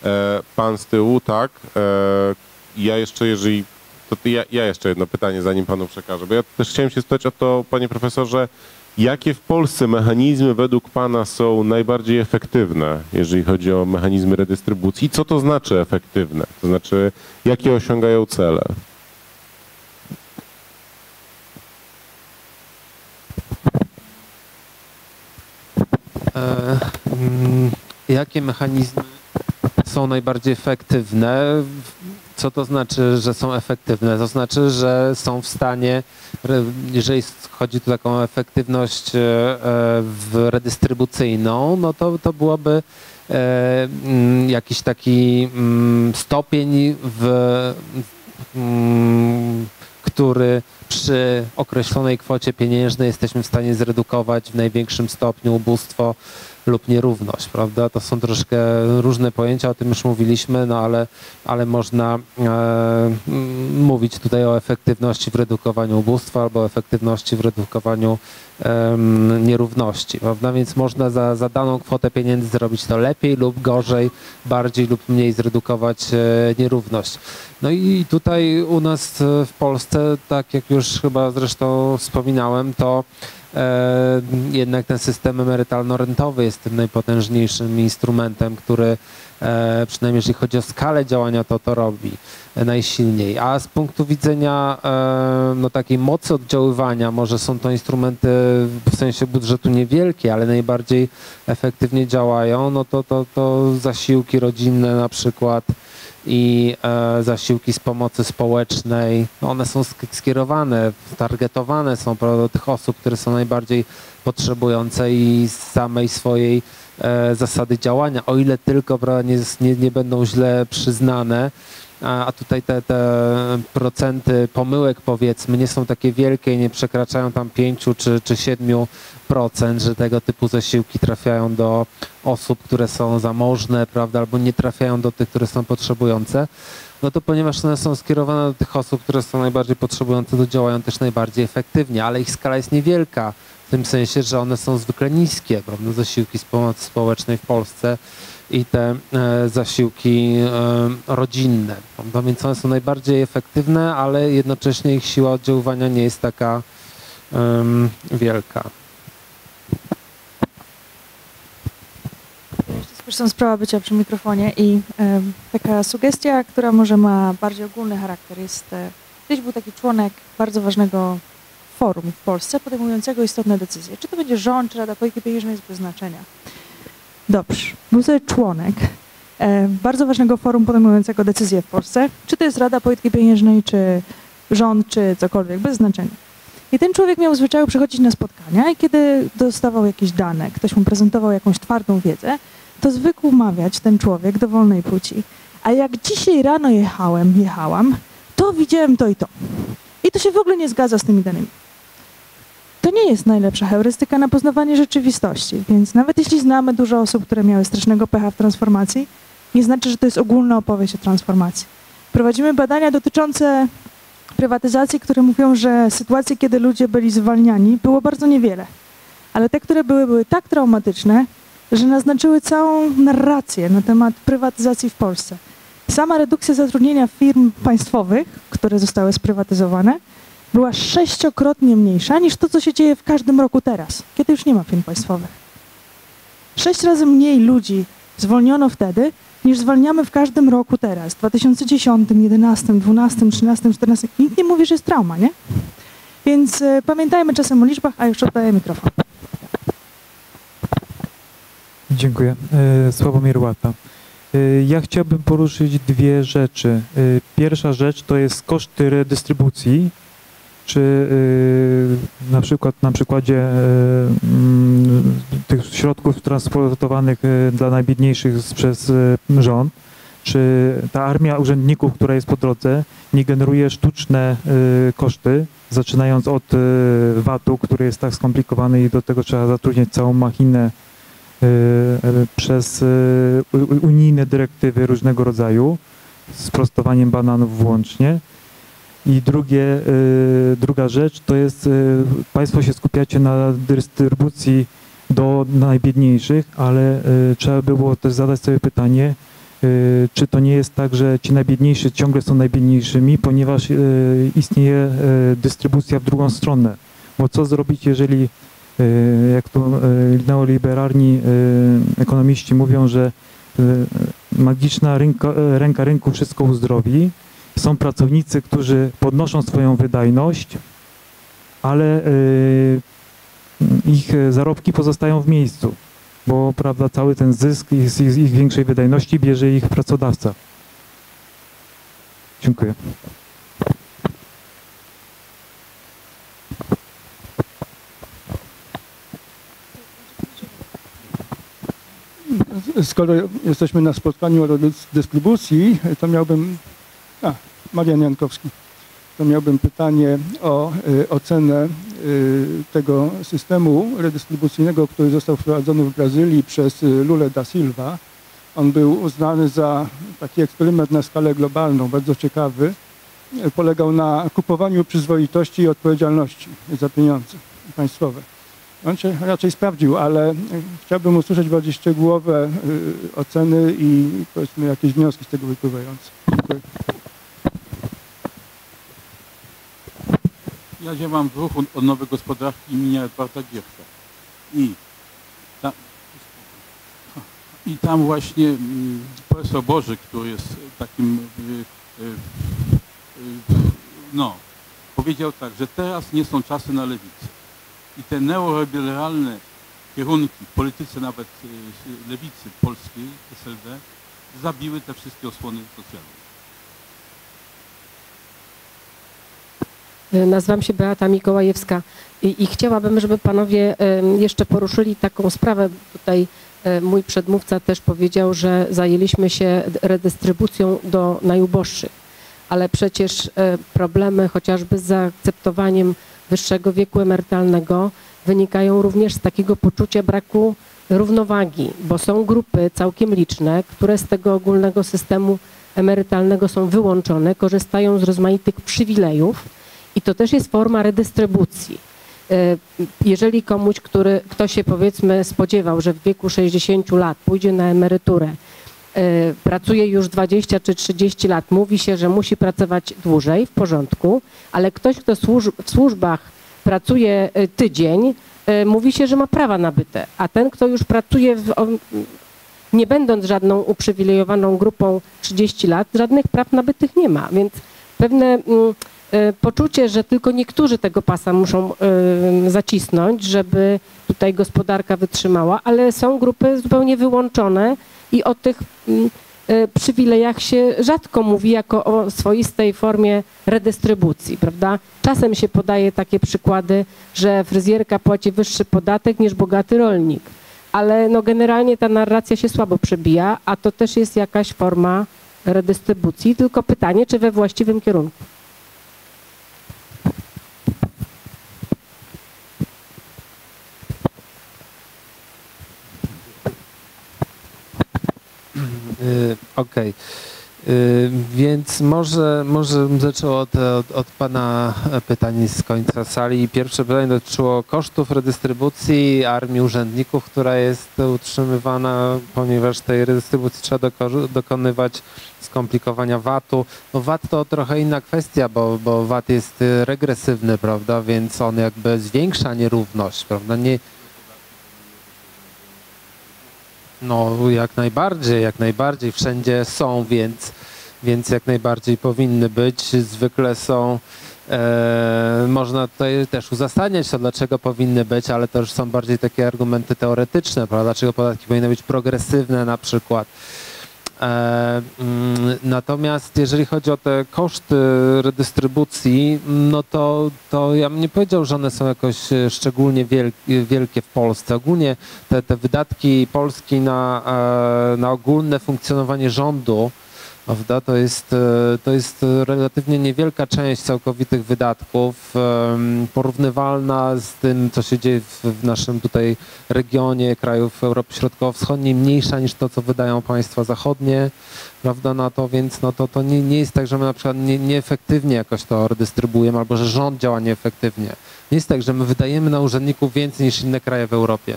E, pan z tyłu, tak. E, ja jeszcze, jeżeli. To ja, ja jeszcze jedno pytanie, zanim panu przekażę, bo ja też chciałem się spytać o to, panie profesorze, jakie w Polsce mechanizmy według pana są najbardziej efektywne, jeżeli chodzi o mechanizmy redystrybucji? Co to znaczy efektywne? To znaczy, jakie osiągają cele? E, mm, jakie mechanizmy są najbardziej efektywne? Co to znaczy, że są efektywne? To znaczy, że są w stanie, jeżeli chodzi tu o taką efektywność e, e, redystrybucyjną, no to, to byłoby e, mm, jakiś taki mm, stopień w, mm, który przy określonej kwocie pieniężnej jesteśmy w stanie zredukować w największym stopniu ubóstwo lub nierówność, prawda? To są troszkę różne pojęcia, o tym już mówiliśmy, no ale, ale można e, mówić tutaj o efektywności w redukowaniu ubóstwa albo efektywności w redukowaniu em, nierówności, prawda? Więc można za, za daną kwotę pieniędzy zrobić to lepiej lub gorzej, bardziej lub mniej zredukować e, nierówność. No i tutaj u nas e, w Polsce, tak jak już chyba zresztą wspominałem, to e, jednak ten system emerytalno-rentowy jest tym najpotężniejszym instrumentem, który e, przynajmniej jeżeli chodzi o skalę działania, to to robi e, najsilniej. A z punktu widzenia e, no, takiej mocy oddziaływania, może są to instrumenty w sensie budżetu niewielkie, ale najbardziej efektywnie działają, no to, to, to zasiłki rodzinne na przykład, i e, zasiłki z pomocy społecznej, no one są sk- skierowane, targetowane są do tych osób, które są najbardziej potrzebujące i z samej swojej e, zasady działania, o ile tylko nie, nie, nie będą źle przyznane, a, tutaj te, te procenty pomyłek powiedzmy nie są takie wielkie nie przekraczają tam 5 czy, czy 7 procent, że tego typu zasiłki trafiają do osób, które są zamożne, prawda, albo nie trafiają do tych, które są potrzebujące, no to ponieważ one są skierowane do tych osób, które są najbardziej potrzebujące, to działają też najbardziej efektywnie, ale ich skala jest niewielka, w tym sensie, że one są zwykle niskie, prawda, zasiłki z pomocy społecznej w Polsce i te e, zasiłki e, rodzinne, prawda, więc one są najbardziej efektywne, ale jednocześnie ich siła oddziaływania nie jest taka wielka. Zresztą sprawa bycia przy mikrofonie i taka sugestia, która może ma bardziej ogólny charakter jest, e, kiedyś był taki członek bardzo ważnego forum w Polsce podejmującego istotne decyzje. Czy to będzie rząd, czy Rada Polityki Pieniężnej jest bez znaczenia. Dobrze, był sobie członek e, bardzo ważnego forum podejmującego decyzje w Polsce, czy to jest Rada Polityki Pieniężnej, czy rząd, czy cokolwiek, bez znaczenia. I ten człowiek miał zwyczaju przychodzić na spotkania i kiedy dostawał jakieś dane, ktoś mu prezentował jakąś twardą wiedzę, to zwykł mawiać ten człowiek do wolnej płci. A jak dzisiaj rano jechałem, jechałam, to widziałem to i to. I to się w ogóle nie zgadza z tymi danymi. To nie jest najlepsza heurystyka na poznawanie rzeczywistości, więc nawet jeśli znamy dużo osób, które miały strasznego pecha w transformacji, nie znaczy, że to jest ogólna opowieść o transformacji. Prowadzimy badania dotyczące prywatyzacji, które mówią, że sytuacje, kiedy ludzie byli zwalniani, było bardzo niewiele. Ale te, które były, były tak traumatyczne, że naznaczyły całą narrację na temat prywatyzacji w Polsce. Sama redukcja zatrudnienia firm państwowych, które zostały sprywatyzowane, była sześciokrotnie mniejsza niż to, co się dzieje w każdym roku teraz, kiedy już nie ma firm państwowych. Sześć razy mniej ludzi zwolniono wtedy, niż zwalniamy w każdym roku teraz, w 2010, 2011, 2012, 2013, 2014. Nikt nie mówi, że jest trauma, nie? Więc y, pamiętajmy czasem o liczbach, a już oddaję mikrofon. Dziękuję. E, Sławomir Łata. E, Ja chciałbym poruszyć dwie rzeczy. E, Pierwsza rzecz to jest koszty redystrybucji, czy na przykład na przykładzie tych środków transportowanych dla najbiedniejszych przez rząd, czy ta armia urzędników, która jest po drodze, nie generuje sztuczne koszty, zaczynając od VAT-u, który jest tak skomplikowany i do tego trzeba zatrudniać całą machinę przez e, u- u- unijne dyrektywy różnego rodzaju, z prostowaniem bananów włącznie. I drugie, e, druga rzecz to jest, e, Państwo się skupiacie na dystrybucji do najbiedniejszych, ale e, trzeba było też zadać sobie pytanie, e, czy to nie jest tak, że ci najbiedniejsi ciągle są najbiedniejszymi, ponieważ e, istnieje e, dystrybucja w drugą stronę. Bo co zrobić, jeżeli e, jak to e, neoliberalni e, ekonomiści mówią, że e, magiczna e, ręka rynku wszystko uzdrowi. Są pracownicy, którzy podnoszą swoją wydajność, ale e, ich e, zarobki pozostają w miejscu, bo prawda, cały ten zysk z z ich większej wydajności bierze ich pracodawca. Dziękuję. Skoro jesteśmy na spotkaniu o dys- dystrybucji, to miałbym. A, Marian Jankowski. To miałbym pytanie o y, ocenę y, tego systemu redystrybucyjnego, który został wprowadzony w Brazylii przez y, Lula da Silva. On był uznany za taki eksperyment na skalę globalną, bardzo ciekawy. Polegał na kupowaniu przyzwoitości i odpowiedzialności za pieniądze państwowe. On się raczej sprawdził, ale y, chciałbym usłyszeć bardziej szczegółowe y, oceny i powiedzmy jakieś wnioski z tego wypływające. Dziękuję. Ja działam w ruchu odnowy gospodarki imienia Edwarda Gierka. I, ta, I tam właśnie mm, profesor Boży, który jest takim, y, no, powiedział tak, że teraz nie są czasy na lewicę. I te neoliberalne kierunki w polityce nawet y, lewicy polskiej, SLD, zabiły te wszystkie osłony socjalne. Nazywam się Beata Mikołajewska i, i chciałabym, żeby panowie em, jeszcze poruszyli taką sprawę. Tutaj e, mój przedmówca też powiedział, że zajęliśmy się redystrybucją do najuboższych, ale przecież e, problemy chociażby z zaakceptowaniem wyższego wieku emerytalnego wynikają również z takiego poczucia braku równowagi, bo są grupy całkiem liczne, które z tego ogólnego systemu emerytalnego są wyłączone, korzystają z rozmaitych przywilejów i to też jest forma redystrybucji. E, Jeżeli komuś, który, kto się powiedzmy spodziewał, że w wieku 60 lat pójdzie na emeryturę, pracuje już 20 czy 30 lat, mówi się, że musi pracować dłużej, w porządku, ale ktoś, kto w służbach pracuje e, tydzień, e, mówi się, że ma prawa nabyte, a ten, kto już pracuje w, nie będąc żadną uprzywilejowaną grupą 30 lat, żadnych praw nabytych nie ma, więc pewne mm, poczucie, że tylko niektórzy tego pasa muszą zacisnąć, żeby tutaj gospodarka wytrzymała, ale są grupy zupełnie wyłączone i o tych mm, e, przywilejach się rzadko mówi jako o swoistej formie redystrybucji, prawda? Czasem się podaje takie przykłady, że fryzjerka płaci wyższy podatek niż bogaty rolnik, ale no generalnie ta narracja się słabo przebija, a to też jest jakaś forma redystrybucji, tylko pytanie, czy we właściwym kierunku. Okej. Y, Więc może, może zaczął od, od, od Pana pytań z końca sali. Pierwsze pytanie dotyczyło kosztów redystrybucji armii urzędników, która jest utrzymywana, ponieważ tej redystrybucji trzeba doko- dokonywać skomplikowania VAT-u. No VAT to trochę inna kwestia, bo, bo VAT jest y, regresywny, prawda, więc on jakby zwiększa nierówność, prawda, nie, no, jak najbardziej, jak najbardziej. Wszędzie są, więc, więc jak najbardziej powinny być. Zwykle są. E, można tutaj też uzasadniać to, dlaczego powinny być, ale to już są bardziej takie argumenty teoretyczne, prawda? Dlaczego podatki powinny być progresywne na przykład. E, mm, Natomiast jeżeli chodzi o te koszty redystrybucji, no to, to ja bym nie powiedział, że one są jakoś e, szczególnie wielkie, w Polsce. Ogólnie te, te wydatki Polski na, e, na ogólne funkcjonowanie rządu, prawda, to jest, e, to jest relatywnie niewielka część całkowitych wydatków, porównywalna z tym, co się dzieje w, w naszym tutaj regionie krajów Europy Środkowo-Wschodniej, mniejsza niż to, co wydają państwa zachodnie, prawda, na to, więc no to, to nie, nie jest tak, że my na przykład nie, nieefektywnie jakoś to redystrybuujemy, albo że rząd działa nieefektywnie. Nie jest tak, że my wydajemy na urzędników więcej niż inne kraje w Europie.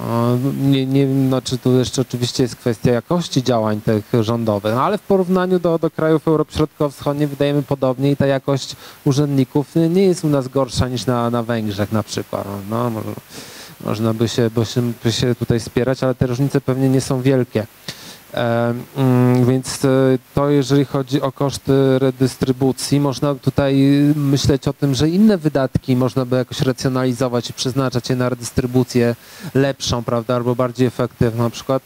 No, Nie, nie, znaczy tu jeszcze oczywiście jest kwestia jakości działań tych rządowych, no ale w porównaniu do, do krajów Europy Środkowo-Wschodniej wydajemy podobnie i ta jakość urzędników nie jest u nas gorsza niż na, na Węgrzech na przykład. No, może, można by się, by, się, by się tutaj spierać, ale te różnice pewnie nie są wielkie. Mm, Więc e, to jeżeli chodzi o koszty redystrybucji, można tutaj myśleć o tym, że inne wydatki można by jakoś racjonalizować i przeznaczać je na redystrybucję lepszą, prawda, albo bardziej efektywną. Na przykład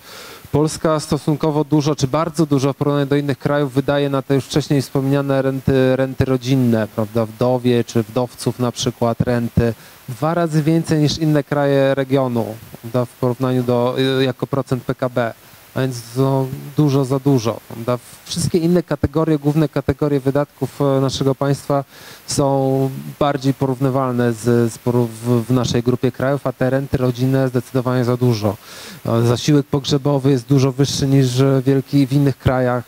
Polska stosunkowo dużo, czy bardzo dużo w porównaniu do innych krajów wydaje na te już wcześniej wspomniane renty, renty rodzinne, prawda, wdowie czy wdowców na przykład renty, dwa razy więcej niż inne kraje regionu, prawda, w porównaniu do, jako procent PKB a więc to dużo za dużo. Prawda? Wszystkie inne kategorie, główne kategorie wydatków e, naszego państwa są bardziej porównywalne z, z porów w naszej grupie krajów, a te renty rodzinne zdecydowanie za dużo. E, Zasiłek pogrzebowy jest dużo wyższy niż wielki w innych krajach.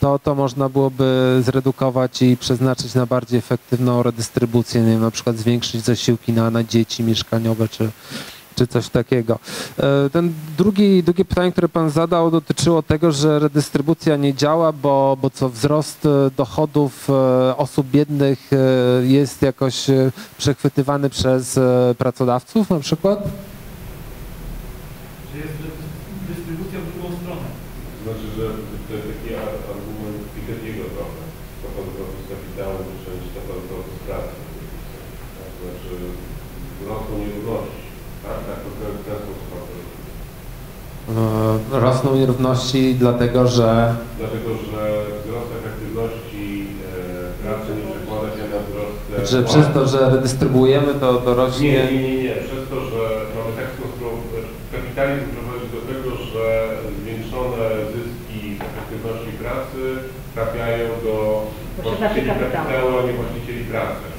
To, to można byłoby zredukować i przeznaczyć na bardziej efektywną redystrybucję, nie wiem, na przykład zwiększyć zasiłki na, na dzieci mieszkaniowe czy, czy coś takiego. E, Ten drugi, drugie pytanie, które pan zadał, dotyczyło tego, że redystrybucja nie działa, bo, bo co wzrost e, dochodów e, osób biednych jest jakoś przechwytywany przez pracodawców na przykład? Że jest dystrybucja w drugą stronę. Znaczy, że to jest taki ar- argument Piketty'ego trochę. Stopa zwrotu z kapitału niż stopa zwrotu z pracy. Tak, znaczy rosną nierówności. Tak, tak, to w ten w ten sposób mam to rozumieć. E, Rosną nierówności dlatego, że Dlatego, że wzrost efektywności e, pracy nie przekłada się na wzrost e, że przez to, że redystrybuujemy, to, to rośnie... Nie, nie, nie, nie. Przez to, że mamy tak kapitalizm prowadzi do tego, że zwiększone zyski z efektywności pracy trafiają do właścicieli kapitału. kapitału, a nie właścicieli pracy.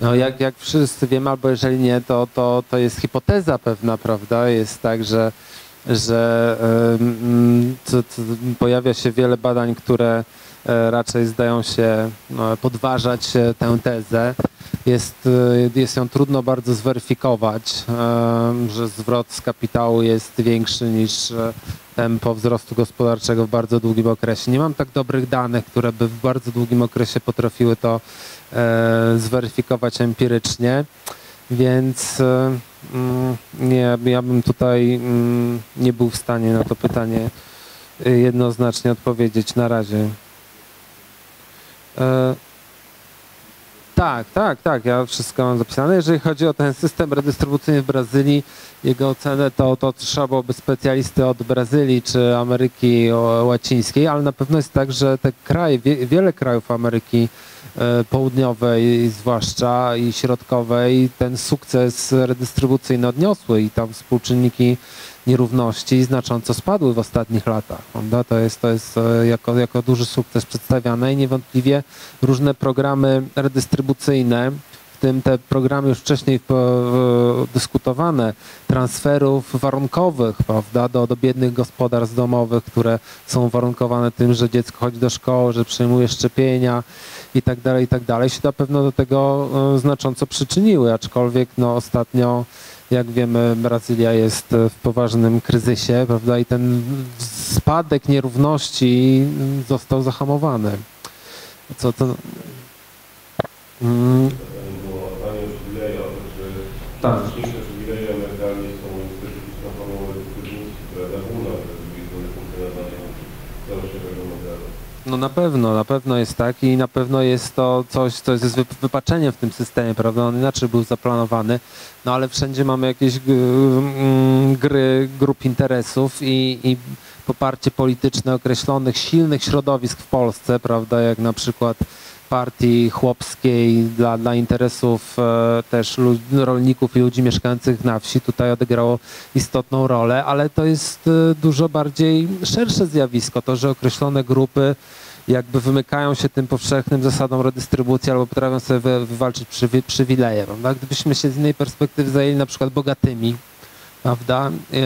No jak, jak wszyscy wiemy, albo jeżeli nie, to, to, to jest hipoteza pewna, prawda? Jest tak, że, że to, to pojawia się wiele badań, które e, raczej zdają się no, podważać e, tę tezę. Jest, e, jest ją trudno bardzo zweryfikować, em, że zwrot z kapitału jest większy niż e, tempo wzrostu gospodarczego w bardzo długim okresie. Nie mam tak dobrych danych, które by w bardzo długim okresie potrafiły to e, zweryfikować empirycznie, więc e, mm, nie, ja bym tutaj mm, nie był w stanie na to pytanie e, jednoznacznie odpowiedzieć na razie. Tak, tak, tak, ja wszystko mam zapisane. Jeżeli chodzi o ten system redystrybucyjny w Brazylii, jego ocenę, to, to trzeba byłoby specjalisty od Brazylii czy Ameryki Łacińskiej, ale na pewno jest tak, że te kraje, wie, wiele krajów Ameryki e, Południowej zwłaszcza i Środkowej ten sukces redystrybucyjny odniosły i tam współczynniki nierówności znacząco spadły w ostatnich latach. Prawda? To jest, to jest e, jako, jako duży sukces przedstawiane i niewątpliwie różne programy redystrybucyjne, w tym te programy już wcześniej dyskutowane, transferów warunkowych prawda, do, do biednych gospodarstw domowych, które są warunkowane tym, że dziecko chodzi do szkoły, że przyjmuje szczepienia i tak dalej, i tak dalej, się na pewno do tego e, znacząco przyczyniły, aczkolwiek no, ostatnio jak wiemy, Brazylia jest w poważnym kryzysie, prawda? I ten spadek nierówności został zahamowany. Co to? Mm. Tak. No na pewno, na pewno jest tak i na pewno jest to coś, co jest wypaczeniem w tym systemie, prawda? On inaczej był zaplanowany, no ale wszędzie mamy jakieś mm, gry grup interesów i, i poparcie polityczne określonych silnych środowisk w Polsce, prawda? Jak na przykład partii chłopskiej dla, dla interesów e, też rolników i ludzi mieszkających na wsi tutaj odegrało istotną rolę, ale to jest e, dużo bardziej szersze zjawisko, to, że określone grupy jakby wymykają się tym powszechnym zasadom redystrybucji albo potrafią sobie wywalczyć przywileje. Prawda? Gdybyśmy się z innej perspektywy zajęli na przykład bogatymi, prawda, e,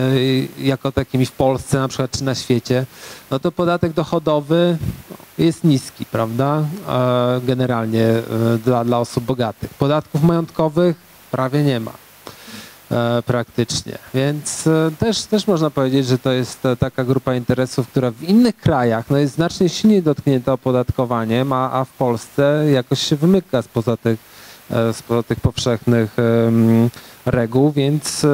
jako takimi w Polsce na przykład czy na świecie, no to podatek dochodowy jest niski, prawda, e, generalnie e, dla, dla osób bogatych. Podatków majątkowych prawie nie ma praktycznie, więc też, też można powiedzieć, że to jest taka grupa interesów, która w innych krajach no jest znacznie silniej dotknięta opodatkowaniem, a, a w Polsce jakoś się wymyka spoza tych, spoza tych powszechnych reguł, więc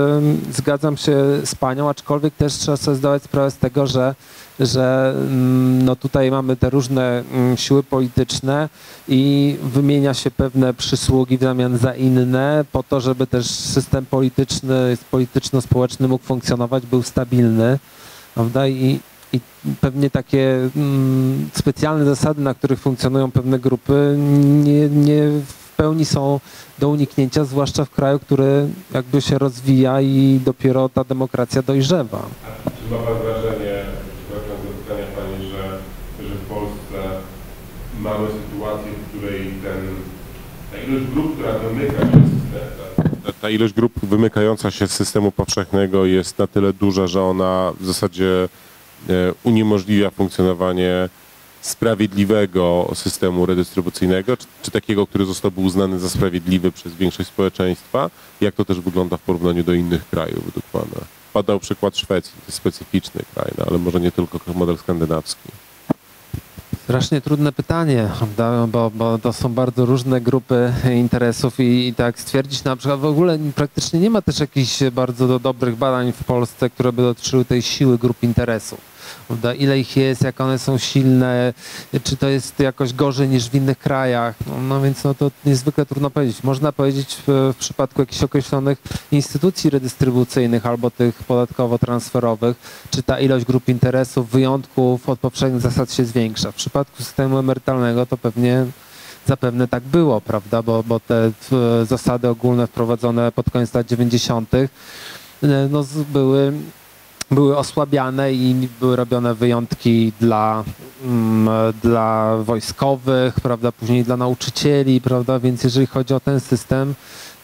zgadzam się z panią, aczkolwiek też trzeba sobie zdawać sprawę z tego, że, że mm, no tutaj mamy te różne mm, siły polityczne i wymienia się pewne przysługi w zamian za inne po to, żeby też system polityczny, polityczno-społeczny mógł funkcjonować, był stabilny, prawda? I, i pewnie takie mm, specjalne zasady, na których funkcjonują pewne grupy, nie, nie pełni są do uniknięcia, zwłaszcza w kraju, który jakby się rozwija i dopiero ta demokracja dojrzewa. Czy ma Pan wrażenie, wracając do pytania Pani, że, że w Polsce mamy sytuację, w której ten, ta ilość grup, która wymyka się z systemu, ta, ta ilość grup wymykająca się z systemu powszechnego jest na tyle duża, że ona w zasadzie e, uniemożliwia funkcjonowanie sprawiedliwego systemu redystrybucyjnego, czy, czy, takiego, który zostałby uznany za sprawiedliwy przez większość społeczeństwa? Jak to też wygląda w porównaniu do innych krajów według Pana? Padał przykład Szwecji, to jest specyficzny kraj, no, ale może nie tylko model skandynawski. Strasznie trudne pytanie, bo, bo to są bardzo różne grupy interesów i, i, tak stwierdzić na przykład w ogóle praktycznie nie ma też jakichś bardzo dobrych badań w Polsce, które by dotyczyły tej siły grup interesów prawda? ile ich jest, jak one są silne, czy to jest jakoś gorzej niż w innych krajach. No, no więc no to niezwykle trudno powiedzieć. Można powiedzieć w, w przypadku jakichś określonych instytucji redystrybucyjnych albo tych podatkowo-transferowych, czy ta ilość grup interesów, wyjątków od poprzednich zasad się zwiększa. W przypadku systemu emerytalnego to pewnie zapewne tak było, prawda, bo, bo te zasady ogólne wprowadzone pod koniec lat 90. No, były były osłabiane i były robione wyjątki dla, mm, dla wojskowych, prawda, później dla nauczycieli, prawda, więc jeżeli chodzi o ten system,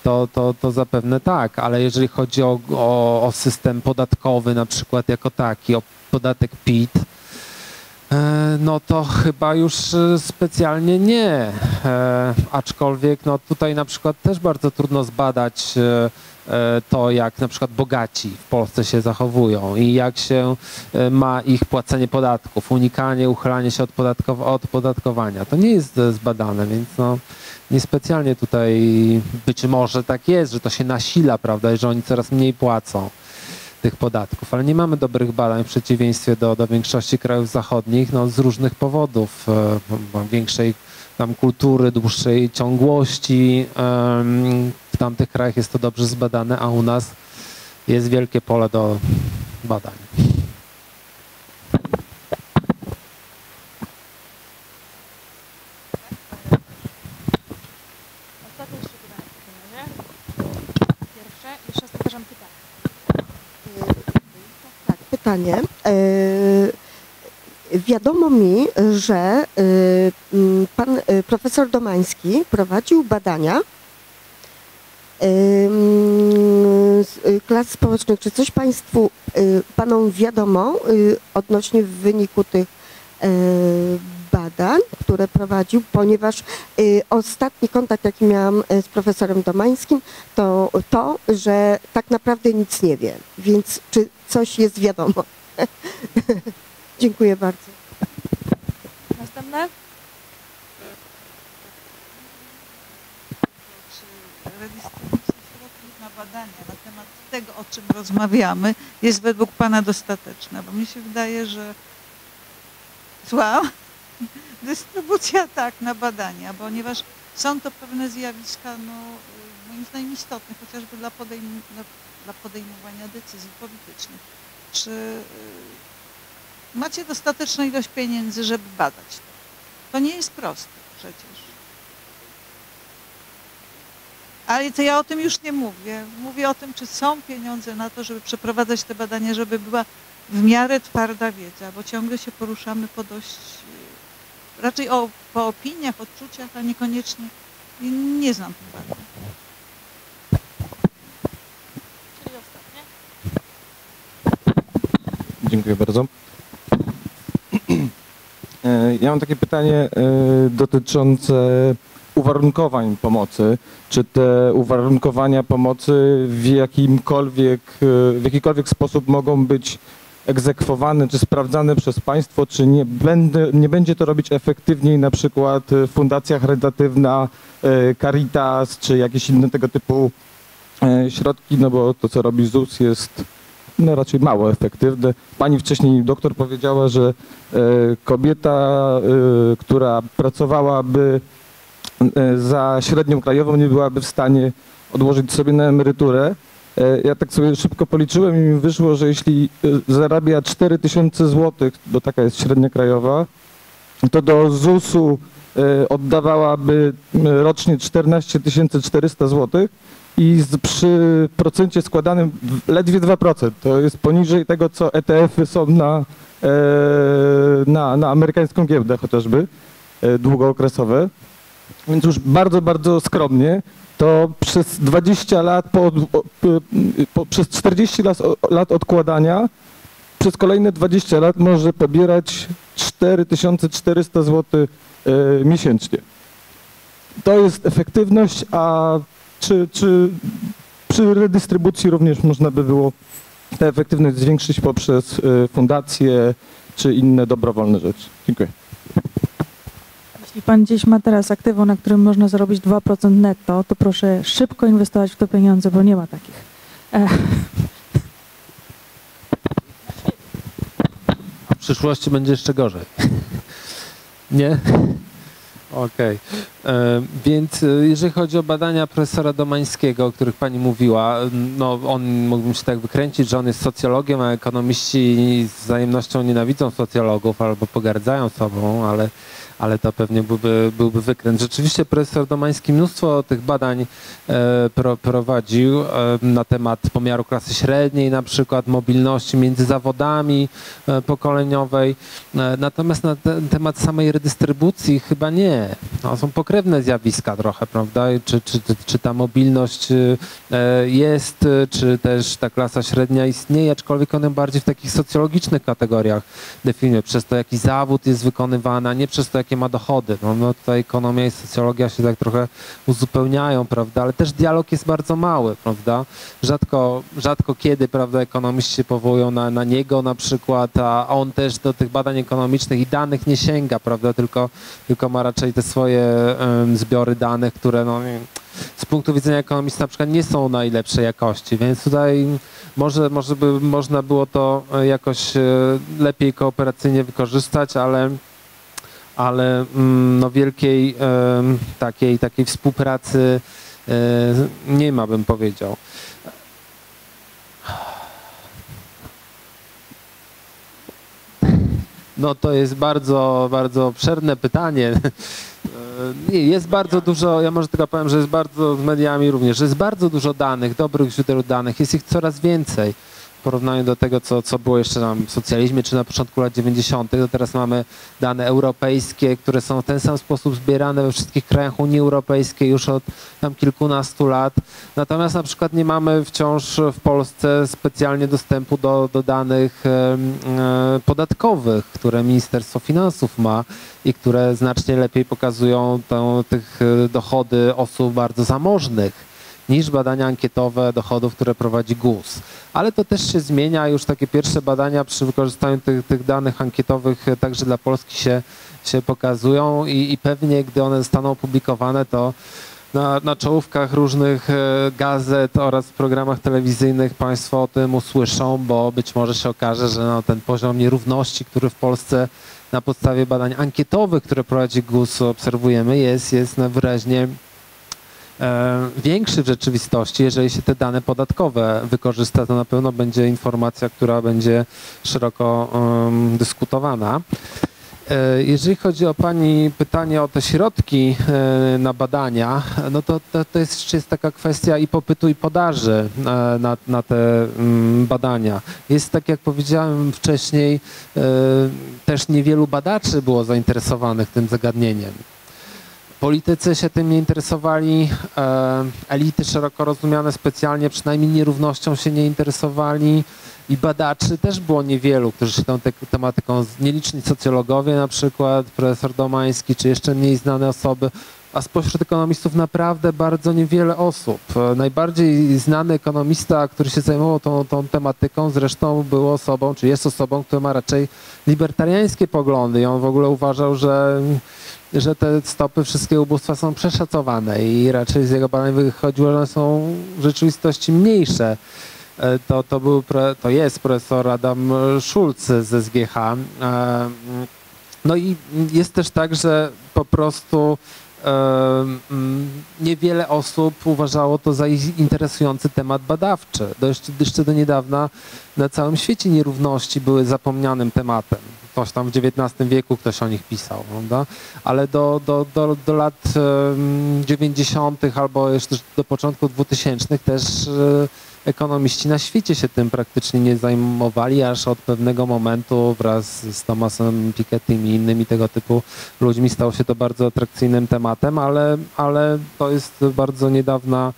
to, to, to zapewne tak, ale jeżeli chodzi o, o, o system podatkowy na przykład jako taki, o podatek PIT, e, no to chyba już e, specjalnie nie. E, aczkolwiek no tutaj na przykład też bardzo trudno zbadać to, jak na przykład bogaci w Polsce się zachowują i jak się e, ma ich płacenie podatków, unikanie, uchylanie się od, od podatkowania. To nie jest zbadane, więc no, niespecjalnie tutaj być może tak jest, że to się nasila, prawda, i że oni coraz mniej płacą tych podatków, ale nie mamy dobrych badań w przeciwieństwie do, do większości krajów zachodnich, no, z różnych powodów, e, większej tam kultury dłuższej ciągłości. W tamtych krajach jest to dobrze zbadane, a u nas jest wielkie pole do badań. Ostatnie jeszcze pytanie wiadomo mi, że e, m, pan e, profesor Domański prowadził badania e, klas społecznych. Czy coś Państwu, Panom wiadomo odnośnie wyniku tych badań, które prowadził, ponieważ ostatni kontakt, jaki miałam z profesorem Domańskim, to to, że tak naprawdę nic nie wie. Więc czy coś jest wiadomo? [laughs] Dziękuję bardzo. Następne? redystrybucja środków na badania na temat tego, o czym rozmawiamy, jest według Pana dostateczna? Bo mi się wydaje, że Słucham? [laughs] Dystrybucja tak, na badania, ponieważ są to pewne zjawiska, no, moim zdaniem istotne, chociażby dla, podejm dla, dla podejmowania decyzji politycznych. Czy y, macie dostateczną ilość pieniędzy, żeby badać to? To nie jest proste przecież. Ale to ja o tym już nie mówię. Mówię o tym, czy są pieniądze na to, żeby przeprowadzać te badania, żeby była w miarę twarda wiedza, bo ciągle się poruszamy po dość, y, raczej o, po opiniach, odczuciach, a niekoniecznie, nie, nie znam badań. Czyli ostatnie. Dziękuję bardzo. E, Ja mam takie pytanie e, dotyczące uwarunkowań pomocy. Czy te uwarunkowania pomocy w jakimkolwiek, e, w jakikolwiek sposób mogą być egzekwowane czy sprawdzane przez państwo, czy nie, będę, nie będzie to robić efektywniej na przykład Fundacja Charytatywna, Caritas, czy jakieś inne tego typu środki, no bo to, co robi ZUS jest no, raczej mało efektywne. Pani wcześniej doktor powiedziała, że e, kobieta, e, która pracowałaby e, za średnią krajową, nie byłaby w stanie odłożyć sobie na emeryturę. Ja tak sobie szybko policzyłem i mi wyszło, że jeśli zarabia 4000 zł, bo taka jest średnia krajowa, to do ZUS-u oddawałaby rocznie 14 400 zł i z, przy procencie składanym ledwie 2%. To jest poniżej tego, co ETF-y są na, e, na, na amerykańską giełdę chociażby, e, długookresowe. Więc już bardzo, bardzo skromnie to przez 20 lat, po, od- o- p- po, przez 40 lat, lat odkładania, przez kolejne 20 lat może pobierać 4400 zł e, miesięcznie. To jest efektywność, a czy, czy przy redystrybucji również można by było tę efektywność zwiększyć poprzez e, fundacje czy inne dobrowolne rzeczy? Dziękuję. Jeśli pan gdzieś ma teraz aktywo, na którym można zarobić 2% netto, to proszę szybko inwestować w to pieniądze, bo nie ma takich. E, W przyszłości będzie jeszcze gorzej. Nie? Okej. E, Więc e, jeżeli chodzi o badania profesora Domańskiego, o których pani mówiła, no on mógłbym się tak wykręcić, że on jest socjologiem, a ekonomiści z wzajemnością nienawidzą socjologów albo pogardzają sobą, ale, ale to pewnie byłby, byłby wykręt. Rzeczywiście profesor Domański mnóstwo tych badań e, pro, prowadził e, na temat pomiaru klasy średniej, na przykład mobilności między zawodami e, pokoleniowej. Natomiast na ten temat samej redystrybucji chyba nie. No, są pokrewne zjawiska trochę, prawda? Czy, czy, czy ta mobilność jest, czy też ta klasa średnia istnieje, aczkolwiek one bardziej w takich socjologicznych kategoriach definiuje, przez to jaki zawód jest wykonywany, a nie przez to jakie ma dochody. No, no tutaj ekonomia i socjologia się tak trochę uzupełniają, prawda? Ale też dialog jest bardzo mały, prawda? Rzadko, rzadko kiedy, prawda, ekonomiści się powołują na, na niego na przykład, a on też do tych badań ekonomicznych i danych nie sięga, prawda? Tylko, tylko ma raczej te swoje em, zbiory danych, które no, z punktu widzenia ekonomisty na przykład nie są najlepszej jakości, więc tutaj może, może by można było to e, jakoś e, lepiej kooperacyjnie wykorzystać, ale ale mm, no wielkiej takiej, takiej współpracy e, nie ma, bym powiedział. No to jest bardzo, bardzo obszerne pytanie. E, Nie, jest bardzo dużo, ja może tylko powiem, że jest bardzo z mediami również, że jest bardzo dużo danych, dobrych źródeł danych, jest ich coraz więcej porównaniu do tego, co, co było jeszcze tam w socjalizmie czy na początku lat 90. To teraz mamy dane europejskie, które są w ten sam sposób zbierane we wszystkich krajach Unii Europejskiej już od tam kilkunastu lat. Natomiast na przykład nie mamy wciąż w Polsce specjalnie dostępu do, do danych e, podatkowych, które Ministerstwo Finansów ma i które znacznie lepiej pokazują tą, tych e, dochody osób bardzo zamożnych niż badania ankietowe dochodów, które prowadzi GUS. Ale to też się zmienia, już takie pierwsze badania przy wykorzystaniu tych, tych danych ankietowych także dla Polski się, się pokazują i, i pewnie gdy one zostaną opublikowane, to na, na czołówkach różnych e, gazet oraz w programach telewizyjnych Państwo o tym usłyszą, bo być może się okaże, że no, ten poziom nierówności, który w Polsce na podstawie badań ankietowych, które prowadzi GUS obserwujemy, jest, jest wyraźnie większy w rzeczywistości. Jeżeli się te dane podatkowe wykorzysta, to na pewno będzie informacja, która będzie szeroko dyskutowana. E, Jeżeli chodzi o Pani pytanie o te środki e, na badania, no to, to, to jest, jest taka kwestia i popytu i podaży e, na, na te mm, badania. Jest tak jak powiedziałem wcześniej, e, też niewielu badaczy było zainteresowanych tym zagadnieniem. Politycy się tym nie interesowali, e, elity szeroko rozumiane specjalnie przynajmniej nierównością się nie interesowali i badaczy też było niewielu, którzy się tą te, tematyką, nieliczni socjologowie na przykład, profesor Domański, czy jeszcze mniej znane osoby, a spośród ekonomistów naprawdę bardzo niewiele osób. E, Najbardziej znany ekonomista, który się zajmował tą, tą tematyką, zresztą był osobą, czy jest osobą, która ma raczej libertariańskie poglądy i on w ogóle uważał, że że te stopy wszystkiego ubóstwa są przeszacowane i raczej z jego badań wychodziło, że one są w rzeczywistości mniejsze. E, To, to, był, to jest profesor Adam Schulz z SGH. E, No i jest też tak, że po prostu e, mm, niewiele osób uważało to za interesujący temat badawczy. Jeszcze do niedawna na całym świecie nierówności były zapomnianym tematem. Ktoś tam w XIX wieku ktoś o nich pisał, prawda? Ale do, do, do, do lat em, 90. albo jeszcze do początku 2000 też e, ekonomiści na świecie się tym praktycznie nie zajmowali, aż od pewnego momentu wraz z Thomasem Pikettym i innymi tego typu ludźmi stało się to bardzo atrakcyjnym tematem, ale, ale to jest bardzo niedawna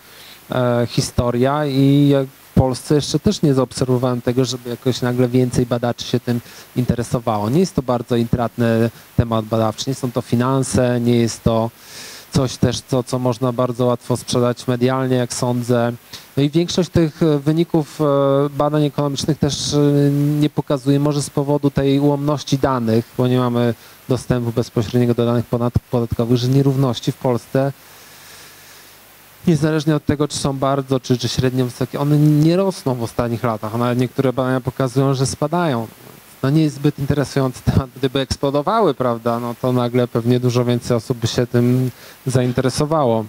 e, historia i jak Polsce jeszcze też nie zaobserwowałem tego, żeby jakoś nagle więcej badaczy się tym interesowało. Nie jest to bardzo intratny temat badawczy, nie są to finanse, nie jest to coś też, co, co można bardzo łatwo sprzedać medialnie, jak sądzę. No i większość tych wyników e, badań ekonomicznych też e, nie pokazuje, może z powodu tej ułomności danych, bo nie mamy dostępu bezpośredniego do danych podatkowych, że nierówności w Polsce niezależnie od tego, czy są bardzo, czy, czy średnio wysokie, one nie rosną w ostatnich latach, nawet niektóre badania pokazują, że spadają. No nie jest zbyt interesujący temat. Gdyby eksplodowały, prawda, no to nagle pewnie dużo więcej osób by się tym zainteresowało.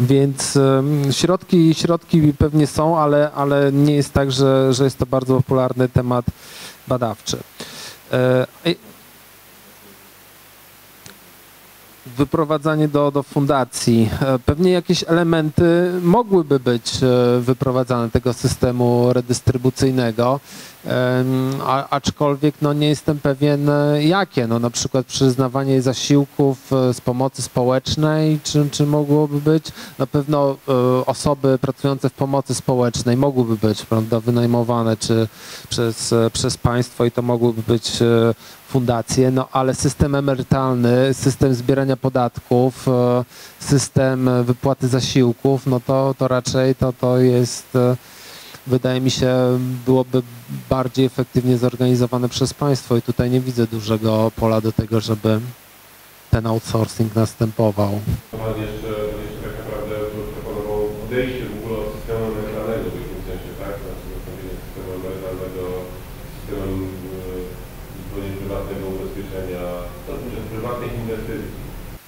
Więc środki, środki pewnie są, ale, ale nie jest tak, że, że jest to bardzo popularny temat badawczy. E, i- wyprowadzanie do, do fundacji. E, Pewnie jakieś elementy mogłyby być e, wyprowadzane tego systemu redystrybucyjnego, a, aczkolwiek no, nie jestem pewien e, jakie. No, na przykład przyznawanie zasiłków z pomocy społecznej, czy, czy mogłoby być? Na pewno osoby pracujące w pomocy społecznej mogłyby być prawda, wynajmowane czy przez, przez państwo i to mogłyby być fundacje, no ale system emerytalny, system zbierania podatków, e, system wypłaty zasiłków, no to, to raczej to, to jest, e, wydaje mi się, byłoby bardziej efektywnie zorganizowane przez państwo i tutaj nie widzę dużego pola do tego, żeby ten outsourcing następował. Pan jeszcze, jeszcze tak naprawdę proponował odejście w ogóle od systemu emerytalnego w jakimś sensie, tak? Znaczy zostawienie systemu emerytalnego systemem e, zupełnie prywatnego ubezpieczenia zabezpieczenia przez prywatnych inwestycji.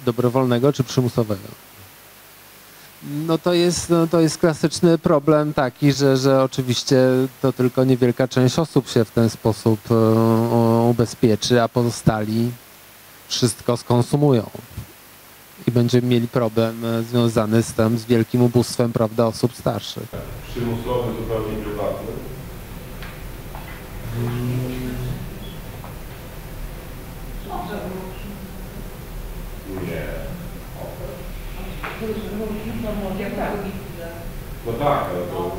Dobrowolnego czy przymusowego? No to jest, no to jest klasyczny problem taki, że, że oczywiście to tylko niewielka część osób się w ten sposób e, ubezpieczy, a pozostali wszystko skonsumują. I będziemy mieli problem e, związany z tym, z wielkim ubóstwem, prawda, osób starszych. Przymusowy, zupełnie prywatny. Nie. No tak, ale to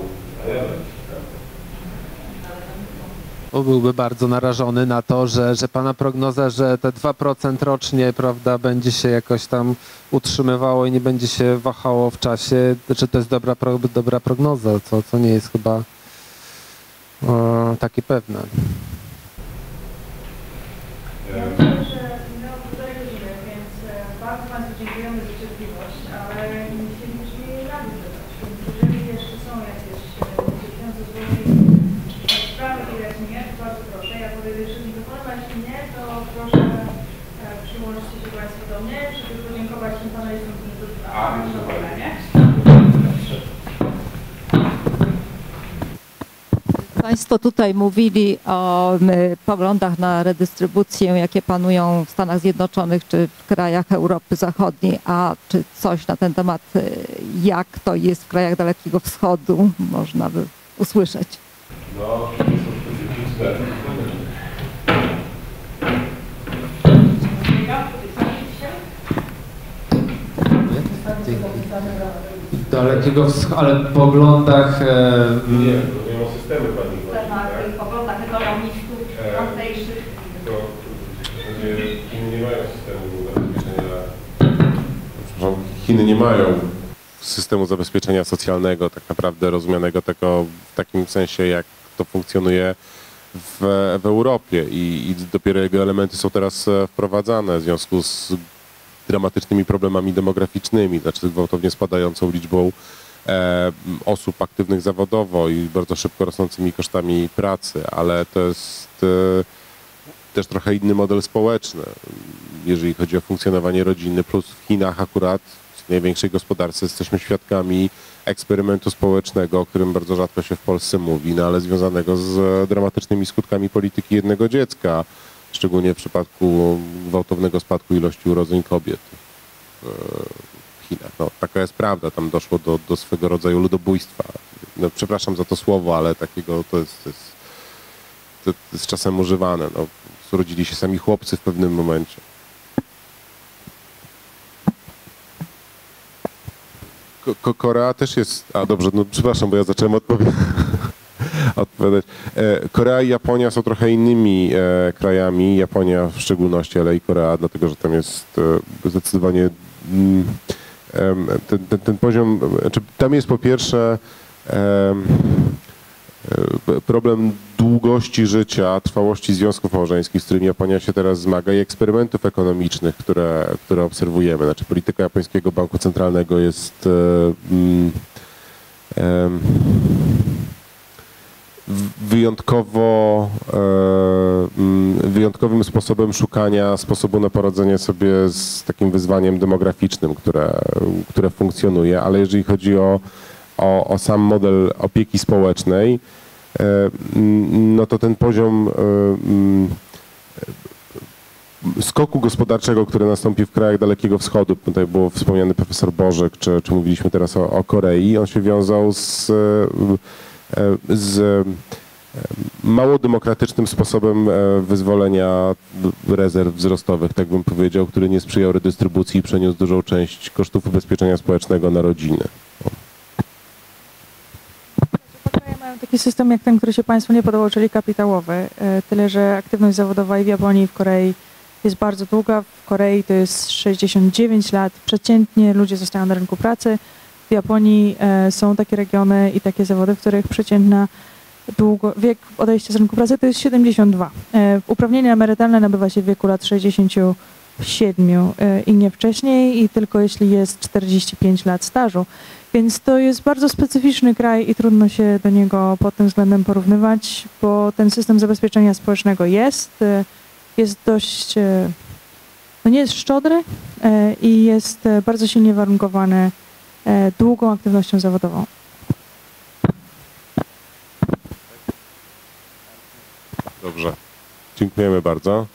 element. Byłby bardzo narażony na to, że, że pana prognoza, że te 2% rocznie, prawda, będzie się jakoś tam utrzymywało i nie będzie się wahało w czasie, czy to jest dobra, pro- dobra prognoza, co, co nie jest chyba e, takie pewne. Myślę, że minęło półtorej godziny, więc e, bardzo Państwu dziękujemy za cierpliwość, ale nie chcielibyśmy jej rady zadać. Więc jeżeli jeszcze są jakieś e, dotyczące złożnej sprawy i jak nie, to bardzo proszę. Ja podejdę jeszcze z mikrofonem, a jeśli nie, to proszę e, przyłączcie się Państwo do mnie, żeby podziękować tym panelistom, nie? Państwo tutaj mówili o poglądach na redystrybucję, jakie panują w Stanach Zjednoczonych czy w krajach Europy Zachodniej, a czy coś na ten temat, y, jak to jest w krajach Dalekiego Wschodu, można by usłyszeć. No, to są Dalekiego wschodu, ale w poglądach... E, Nie, rozumiem o systemy panikowe. temat i poglądach ekonomistów, E, tamtejszych. To Chiny nie mają systemu zabezpieczenia. Chiny nie mają systemu zabezpieczenia socjalnego, tak naprawdę rozumianego tego w takim sensie, jak to funkcjonuje w, w Europie I, i dopiero jego elementy są teraz e, wprowadzane w związku z dramatycznymi problemami demograficznymi, znaczy gwałtownie spadającą liczbą e, osób aktywnych zawodowo i bardzo szybko rosnącymi kosztami pracy, ale to jest e, też trochę inny model społeczny, jeżeli chodzi o funkcjonowanie rodziny, plus w Chinach akurat, w największej gospodarce, jesteśmy świadkami eksperymentu społecznego, o którym bardzo rzadko się w Polsce mówi, no ale związanego z dramatycznymi skutkami polityki jednego dziecka, szczególnie w przypadku gwałtownego spadku ilości urodzeń kobiet w w Chinach. No, taka jest prawda, tam doszło do, do swego rodzaju ludobójstwa. No, przepraszam za to słowo, ale takiego to jest, to jest, to jest czasem używane. No, zrodzili się sami chłopcy w pewnym momencie. Ko- Ko- Korea też jest. A dobrze, no przepraszam, bo ja zacząłem odpowiadać. [laughs] [laughs] odpowiadać. E, Korea i Japonia są trochę innymi e, krajami, Japonia w szczególności, ale i Korea, dlatego że tam jest e, zdecydowanie mm, ten, ten, ten poziom, znaczy tam jest po pierwsze em, problem długości życia, trwałości związków małżeńskich, z którymi Japonia się teraz zmaga i eksperymentów ekonomicznych, które, które obserwujemy. Znaczy polityka japońskiego banku centralnego jest em, w- wyjątkowo e, mm, wyjątkowym sposobem szukania sposobu na poradzenie sobie z takim wyzwaniem demograficznym, które, które funkcjonuje, ale jeżeli chodzi o, o, o sam model opieki społecznej, e, mm, no to ten poziom e, mm, skoku gospodarczego, który nastąpił w krajach Dalekiego Wschodu, tutaj było wspomniany profesor Bożek, czy, czy mówiliśmy teraz o, o Korei, on się wiązał z, z e, mało demokratycznym sposobem e, wyzwolenia rezerw wzrostowych, tak bym powiedział, który nie sprzyjał redystrybucji i przeniósł dużą część kosztów ubezpieczenia społecznego na rodziny. Mają taki system jak ten, który się Państwu nie podobał, czyli kapitałowy. E, Tyle, że aktywność zawodowa i w Japonii, i w Korei jest bardzo długa. W Korei to jest 69 lat. Przeciętnie ludzie zostają na rynku pracy. Japonii e, są takie regiony i takie zawody, w których przeciętna długo, wiek odejścia z rynku pracy to jest 72. E, Uprawnienia emerytalne nabywa się w wieku lat 67 e, i nie wcześniej i tylko jeśli jest 45 lat stażu. Więc to jest bardzo specyficzny kraj i trudno się do niego pod tym względem porównywać, bo ten system zabezpieczenia społecznego jest. jest dość, no nie jest szczodry i jest bardzo silnie warunkowany E, długą aktywnością zawodową. Dobrze. Dziękujemy bardzo.